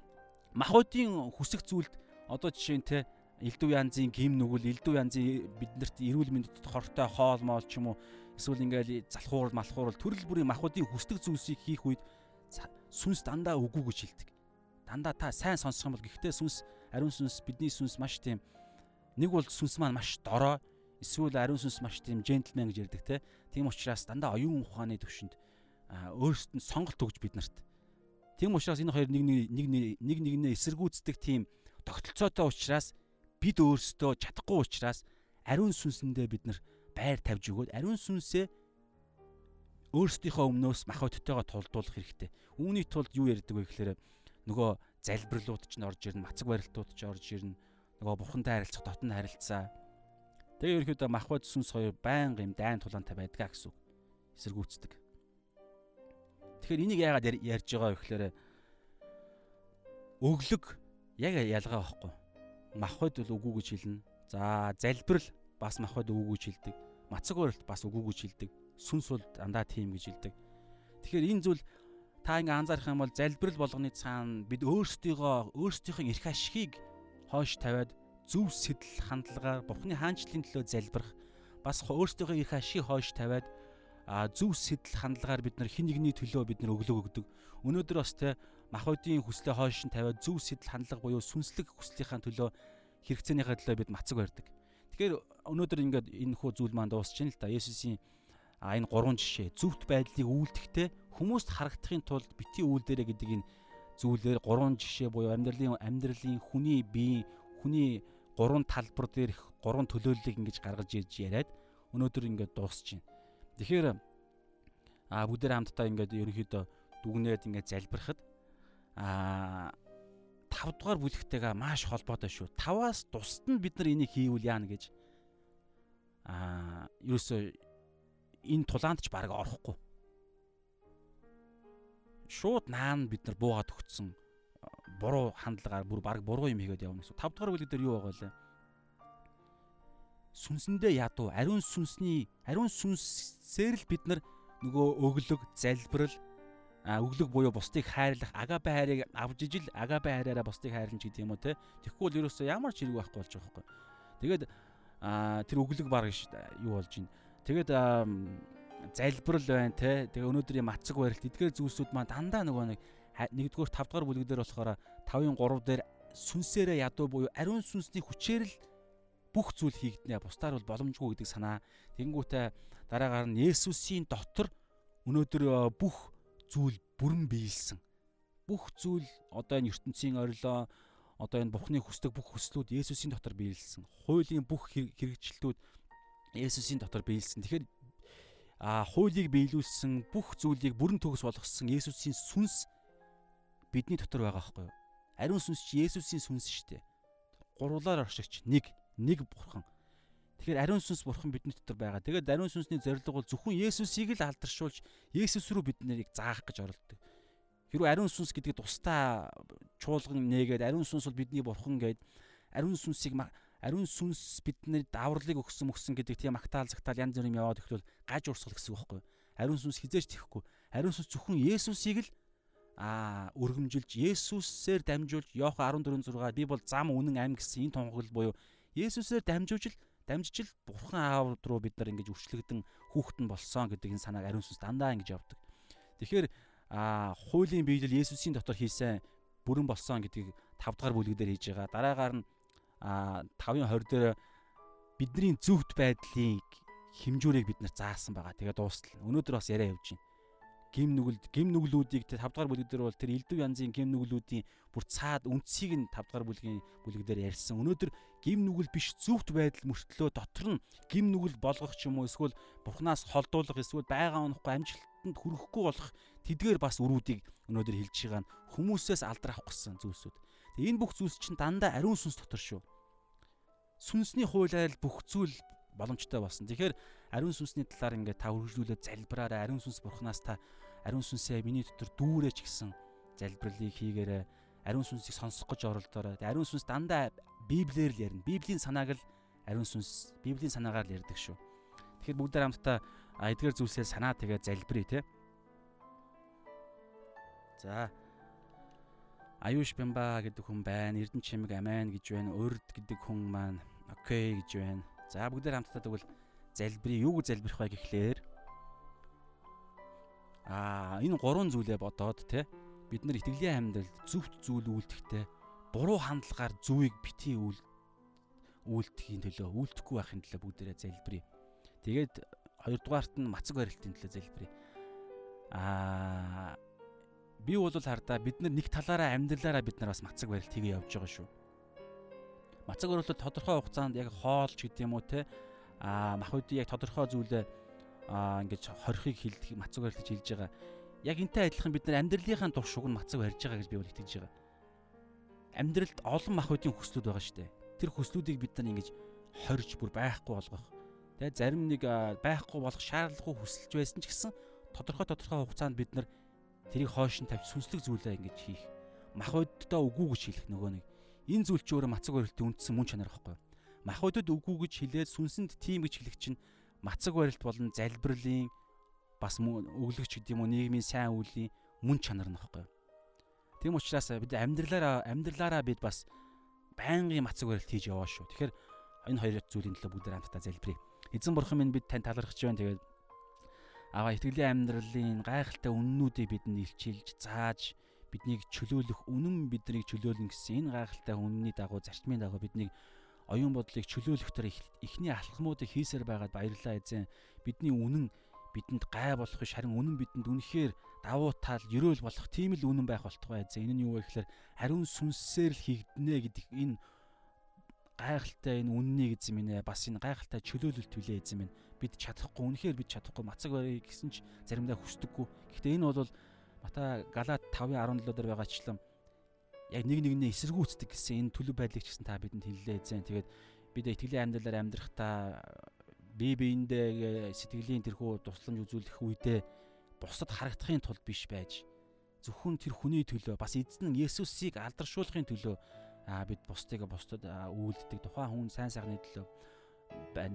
махуудын хүсэх зүйлд одоо жишээ нь те элдв янзын гим нүгэл элдв янзын биднэрт эрүүл мэндэд хортой хоол моол ч юм уу эсвэл ингээл залхуурал малхуурал төрөл бүрийн махуудын хүсдэг зүйлсийг хийх үед сүнс дандаа үгүй гэж хэлдэг. Дандаа та сайн сонсох юм бол гэхдээ сүнс ариун сүнс бидний сүнс маш тийм нэг бол сүнс маань маш дорой эсвэл ариун сүнс маш тийм джентльмен гэж ярьдаг те. Тийм учраас дандаа оюун ухааны төвшөнд өөрсдөд нь сонголт өгж биднэрт. Тийм учраас энэ хоёр нэг нэг нэг нэгнээ эсэргүүцдэг тийм тогтолцоотой учраас бид өөрсдөө чадахгүй учраас ариун сүнсэндээ бид нар байр тавьж өгөөд ариун сүнсээ өөрсдийнхөө өмнөөс махбодтойгоо тулдуулах хэрэгтэй. Үүний тулд юу ярьдаг вэ гэхээр нөгөө залбирлууд ч н орж ирнэ, мацаг барилтууд ч орж ирнэ. Нөгөө бурхантай харилцах дотн харилцаа. Тэгээ ерөөхдөө махбод сүнс хоёр байнга юм дайн тулаантай байдгаа гэсэн үг. Эсэргүүцдэг. Тэгэхээр энийг яагаад ярьж байгаа вэ гэхээр өглөг яг ялгаа байхгүй. Махбод бол үгүй гэж хэлнэ. За залбирал бас махбод үгүй гэж хэлдэг. Мацаг барилт бас үгүй гэж хэлдэг. Сүнс бол дандаа тийм гэж хэлдэг. Тэгэхээр энэ зүйл та ингээ анзаарах юм бол залбирал болгоны цаана бид өөрсдийгөө өөрсдийнхөө эрх ашигыг хойш тавиад зөв сэтэл хандлагаар Бурхны хаанчлалын төлөө залбирах бас өөрсдийнхөө эрх ашигыг хойш тавиад а зөв сэтэл хандлагаар бид нар хин нэгний төлөө бид нар өглөг өгдөг. Өнөөдөр бас те махбодийн хүслээ хойш нь тавиад зөв сэтэл хандлага буюу сүнслэг хүслийнхаа төлөө хэрэгцээнийхээ төлөө бид мацаг барьдаг. Тэгэхээр өнөөдөр ингээд энэ хүү зүйл маань дуусч байна л да. Есүсийн а энэ гурван жишээ зөвхт байдлыг үйлдэхдээ хүмүүст харагдахын тулд бити үйлдэрэ гэдэг энэ зүйлээр гурван жишээ буюу амьдралын амьдралын хүний бие хүний гурван талбар дээр гурван төлөөллийг ингэж гаргаж ирж яриад өнөөдөр ингээд дуусч байна. Тэгэхээр а бүгдээр хамтдаа ингээд ерөнхийдөө дүгнээд ингээд залбирахад а 5 дугаар бүлэгтэйгээ маш холбоотой шүү. 5-аас тусад нь бид нар энийг хийвэл яана гэж аа ерөөсөө энэ тулаанд ч баг орохгүй. Шууд наан бид нар буугаад өгцсөн буруу хандлагаар бүр баг буруу юм хийгээд явна гэсэн. 5 дугаар бүлэг дээр юу байгаа вэ? Сүнсэндээ ядуу ариун сүнсний ариун сүнсээр л бид нар нөгөө өглөг, залбирал, өглөг буюу бусдыг хайрлах агапе хайрыг авж ижил агапе хайраараа бусдыг хайрлаж гэдэг юм уу те. Тэгэхгүй бол ерөөсөө ямар ч хэрэг байхгүй болж байгаа байхгүй. Тэгээд тэр өглөг баг юу болж байна Тэгээд залбирал байна те. Тэгээ өнөөдрийн мацаг барилт эдгээр зүйлсүүд маань дандаа нөгөө нэг нэгдүгээр 5 дугаар бүлэг дээр болохоор 5-ын 3 дээр сүнсээрээ ядуу буюу ариун сүнсний хүчээр л бүх зүйл хийгднэ. Бусдаар бол боломжгүй гэдэг санаа. Тэнгүүтээ дараагаар нь Есүсийн дотор өнөөдөр бүх зүйл бүрэн биелсэн. Бүх зүйл одоо энэ ертөнцийн орилоо одоо энэ Бурхны хүсдэг бүх хүслүүд Есүсийн дотор биелсэн. Хуулийн бүх хэрэгжилтүүд Есүсийн дотор биелсэн. Тэгэхээр а хуулийг биелүүлсэн бүх зүйлийг бүрэн төгс болгосон Есүсийн сүнс бидний дотор байгаа байхгүй юу? Ариун сүнс чи Есүсийн сүнс шүү дээ. Гурвлаар оршигч нэг нэг бурхан. Тэгэхээр ариун сүнс бурхан бидний дотор байгаа. Тэгээд ариун сүнсний зорилго бол зөвхөн Есүсийг л алдаршуулж Есүс рүү бид нарыг заах гэж оролдог. Хэрвээ ариун сүнс гэдэг тусдаа чуулган нээгээд ариун сүнс бол бидний бурхан гээд ариун сүнсийг ариун сүнс биднэрт давралыг өгсөн мөксөн гэдэг тийм магтаал загтаал янз бүрийн яваад ихлүүл гаж урсгал гэсэн үг байхгүй. Ариун сүнс хизээч тэхгүй. Ариун сүнс зөвхөн Есүсийг л аа өргөмжилж Есүсээр дамжуулж Иохан 14:6 би бол зам үнэн ам гэсэн энэ тунхаглал буюу Есүсээр дамжуулж л дамжиж л Бурхан аав руу бид нар ингэж үрчлэгдэн хүүхэд нь болсон гэдэг энэ санааг ариун сүнс дандаа ингэж явдаг. Тэгэхээр аа хуулийн биелэл Есүсийн дотор хийсэн бүрэн болсон гэдгийг 5 дахь бүлэг дээр хийж байгаа. Дараагаар нь а 5-ын 20 дээр бидний зөвхт байдлыг хэмжүүрийг бид нар заасан байгаа. Тэгээ дуустал. Өнөөдөр бас яриа явж байна. Гим нүгэлд гим нүглүүдийг тэр 5 дугаар бүлэг дээр бол тэр элдв янзын гим нүглүүдийн бүр цаад үндсийг нь 5 дугаар бүлгийн бүлэг дээр ярьсан. Өнөөдөр гим нүгэл биш зөвхт байдал мөртлөө дотор нь гим нүгэл болгох ч юм уу эсвэл бурхнаас холдуулах эсвэл байгаа унахгүй амжилтанд хүрэхгүй болох тэдгээр бас өрүүдийг өнөөдөр хэлж байгаа нь хүмүүсээс алдрах гэсэн зүйлсүүд. Тэгээ энэ бүх зүйлс чинь дандаа ариун сүнс дотор шүү. Сүнсний хуулиар бүх зүйл боломжтой болсон. Тэгэхээр ариун сүнсний талаар ингээд та үргэлжлүүлээд залбираарай. Ариун сүнс бурхнаас та ариун сүнсээ миний дотор дүүрээч гэсэн залбирлыг хийгээрэй. Ариун сүнсийг сонсох гэж оролдоорой. Ариун сүнс дандаа Библиэр л ярина. Библийн санааг л ариун сүнс Библийн санаагаар л ярьдаг шүү. Тэгэхээр бүгдээр хамтдаа эдгээр зүйлсээ санаа тэгээ залбирая те. За Аюуш Бямба гэдэг хүн байна. Эрдэнэ чимэг Амен гэж байна. Урд гэдэг хүн маань окей гэж байна. За бүгдээр хамтдаа тэгвэл залбирыг юу гэж залбирах вэ гэхлээр аа энэ гурван зүйлээ бодоод те бид нар итгэлийн амьдралд зөвхт зүйл үйлдэхдээ буруу хандлагаар зүвийг бити үйл үйлдэхийн төлөө үйлдэхгүй байхын төлөө бүгдээрээ залбирая. Тэгээд хоёрдугаарт нь мацаг барилтын төлөө залбирая. Аа би бол хардаа бид нар нэг талаараа амьдралаараа бид нар бас мацаг барилт хийгээ явж байгаа шүү. Мацаг барилт тодорхой хугацаанд яг хоолч гэдэг юм уу те а мах үдий яг тодорхой зүйлээ а ингэж хорихыг хилдэг мацаг барилт хийж байгаа. Яг энтэй адилхан бид нар амьдралынхаа туршууг нь мацаг барьж байгаа гэж би бол итгэж байгаа. Амьдралд олон мах үдийн хүслүүд байгаа шүү дээ. Тэр хүслүүдийг бид нар ингэж хорж бүр байхгүй болгох. Тэгээ зарим нэг байхгүй болох шаардлагагүй хүсэлж байсан ч гэсэн тодорхой тодорхой хугацаанд бид нар тэрийг хойш нь тавьж сүнслэг зүйлээ ингэж хийх. Махбоддоо үгүй гэж хэлэх нөгөө нэг. Энэ зүйл чи өөрөө мацаг барилтын үндсэн мөн чанар байхгүй. Махбодод үгүй гэж хэлээд сүнсэнд тийм гэж хэлэх чинь мацаг барилт болон залбирлын бас өглөгч гэдэг юм уу нийгмийн сайн үеийн мөн чанар нөхгүй. Тийм учраас бид амьдралаараа амьдралаараа бид бас байнгын мацаг барилт хийж яваа шүү. Тэгэхээр энэ хоёр зүйлийн төлөө бүгд хамтдаа залбирая. Эзэн бурхан минь бид тань талархаж байна. Тэгээд аваа итгэлийн амьдралын гайхалтай үннүүдийг бидэнд илчилж, зааж, биднийг чөлөөлөх, үнэн биднийг чөлөөлнө гэсэн энэ гайхалтай үнний дагуу зарчмын дагуу биднийг оюун бодлыг чөлөөлөх төр эхний алхмуудыг хийсээр байгаад баярлалаа эзэн. Бидний үнэн бидэнд гай болох биш харин үнэн бидэнд үнэхээр давуу тал ерөөл болох тийм л үнэн байх болтугай эзэн. Энэ нь юу вэ гэхээр хариун сүнсээр л хийгднэ гэдэг энэ гайхалтай энэ үннийг эзэн минь бас энэ гайхалтай чөлөөлөлт хүлээ эзэн минь бид чадахгүй үнэхээр бид чадахгүй мацаг барыг гэсэн ч заримдаа хүсдэггүй. Гэхдээ энэ бол Матай Галат 5:17 дээр байгаачлан яг нэг нэгнээ эсэргүүцдэг гэсэн энэ төлөв байдлыг ч гэсэн та бидэнд хэллээ зэн. Тэгээд бид итгэлийн амьдралаар амьдрахдаа бие биендээ сэтгэлийн тэрхүү тусламж үзүүлэх үедээ бусад харагдахын тулд биш байж зөвхөн тэр хүний төлөө бас эзэн Есүсийг алдаршуулахын төлөө бид бусдыг бусдад үйлддэг тухайн хүн сайн сайхны төлөө.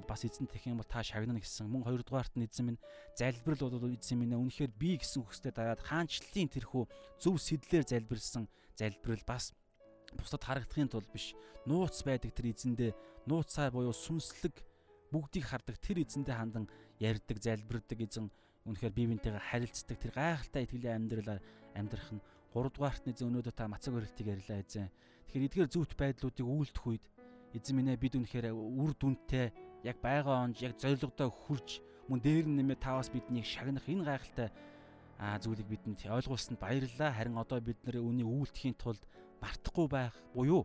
Бас эзэн тэх юм бол та шагнана гэсэн. Мөн хоёрдугаарт нь эзэн минь залбирал бол эзэн минь үнэхээр би гэсэн хүсэлтэд дараад хаанчлалын тэрхүү зөв сэтлэр залбирсан залбирал бас бусдад харагдахын тулд биш. Нууц байдаг тэр эзэндээ нууцаар буюу сүнслэг бүгдийг хардаг тэр эзэндээ хандан ярьдаг, залбирдаг эзэн үнэхээр бие биентэйгээ харилцдаг тэр гайхалтай итгэлийн амьдралаар амьдрах нь 3 дугаарт нь эзэн өнөөдөр та мацаг өрөлтийг ярьлаа эзэн. Тэгэхээр эдгээр зөвхт байдлуудыг үйлдэх үед эзэн минь бид үнэхээр үр дүнтэй яг байгаа онж яг зоригдоо хүрч мөн дээр нэмээ таваас биднийг шагнах энэ гайхалтай а зүйлийг бидэнд ойлгуулсанд баярлалаа. Харин одоо бид нэр үүнийг үйлдэхийн тулд мартахгүй байх буюу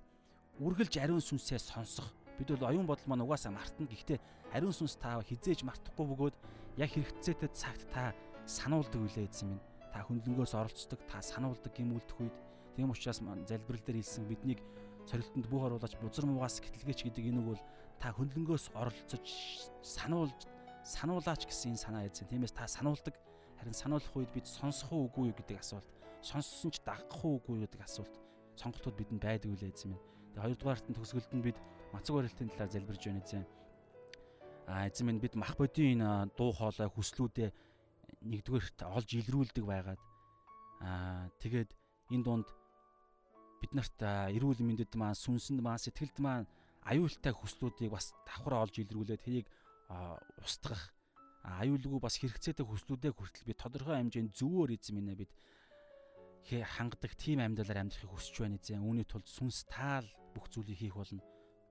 үргэлж ариун сүнсээ сонсох. Бид бол оюун бодол маань угаасаа мартна. Гэхдээ ариун сүнс та хизээж мартахгүй бөгөөд яг хэрэгцээтэй цагт та сануулдаг үлээ эзэн минь. Та хөндлөнгөөс оролцдог, та сануулдаг гимүүлдэх үед тийм учраас залбирал дээр хэлсэн биднийг сорилтонд бүх оруулаач бузар муугаас гэтлгээч гэдэг энэ үг бол та хөндлөнгөөс оролцож сануулж сануулаач гэсэн энэ санаа эзэн. Тиймээс та сануулдаг харин сануулах үед бид сонсох уугүй гэдэг асуулт, сонссон ч дагах уугүй гэдэг асуулт сонголтууд бидэнд байдаг үлээ эзэн минь. Тэгээ хоёрдугаарт нь төгсгөлд нь бид мацаг барилтын талаар залбирж байна эзэн. А эзэн минь бид мах бодийн энэ дуу хоолой хүслүүдээ нэгдүгээрт олж илрүүлдэг байгаад аа тэгээд энэ дунд бид нарт эрүүл мэндэд маань сүнсэнд маань сэтгэлд маань аюултай хүслүүдийг бас давхар олж илрүүлээд тэрийг устгах аюулгүй бас хэрэгцээтэй хүслүүдээ хүртэл би тодорхой хэмжээнд зөвөр эзэн минь бид хангадаг тийм амьдралаар амьдрахыг хүсэж байна эзэн. Үүний тулд сүнс таал бүх зүйлийг хийх болно.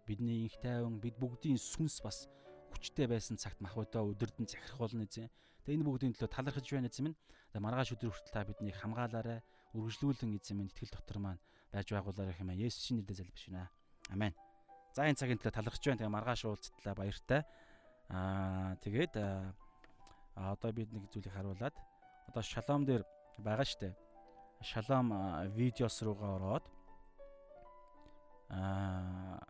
Бидний инх тайван бид бүгдийн сүнс бас хүчтэй байсан цагт махбодоо өдөрдөн захирах болно эзэн. Тэгээ энэ бүгдийн төлөө талархаж байна эзэн минь. Тэгээ маргааш өдөр хүртэл та биднийг хамгаалаарай. Үргэлжлүүлэн эзэн минь итгэл дотор маань байж байгуулаарай хэмээн Есүсийн нэрээр залбирч байна. Амен. За энэ цагийн төлөө талархаж байна. Тэгээ маргааш уулзтлаа баяртай. Аа тэгээд одоо бид нэг зүйлийг харуулад одоо шалом дээр байгаа штэ. Шалом видеос руугаа ороод аа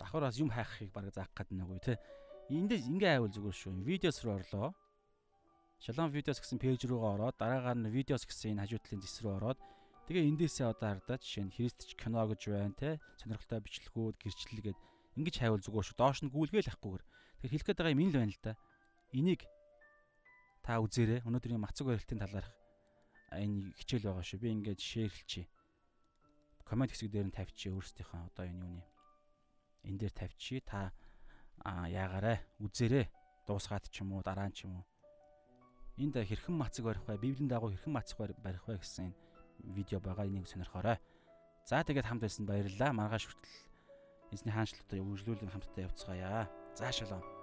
давхараас юм хайхыг баг заах гээд нэг үе те. Эндээс ингээ айвал зүгээр шүү. Видеос руу орлоо. Шалом видеос гэсэн пэйж руугаа ороод дараагаар нь видеос гэсэн энэ хажуудлын зэс рүү ороод Тэгээ эндээсээ одоо хардаа жишээ нь христч кино гэж байна те сонирхолтой бичлэгүүд гэрчлэл гээд ингэж хайвал зүгээр шүү. Доош нь гүйлгээл ахгүйгээр. Тэгэхээр хэлэх гээд байгаа юм энэ л байна л да. Энийг та үзээрэй. Өнөөдрийн мацаг барилтын талаарх энэ хичээл байгаа шүү. Би ингээд шеэрлчихье. Коммент хэсэг дээр нь тавьчихъя өөрсдийнхөө одоо энэ юуны. Энд дээр тавьчихъя. Та аа яагаарэ үзээрэй. Дуусгаад ч юм уу дараа нь ч юм уу. Энд хэрхэн мацаг барих вэ? Библийн дагуу хэрхэн мацаг барих вэ гэсэн энэ видео байгаа энийг сонирхоорой. За тэгээд хамт байсан баярлалаа. Маргааш хүртэл эзний хаанчлалтаа үргэлжлүүлэн хамтдаа явцгаая. За шалом.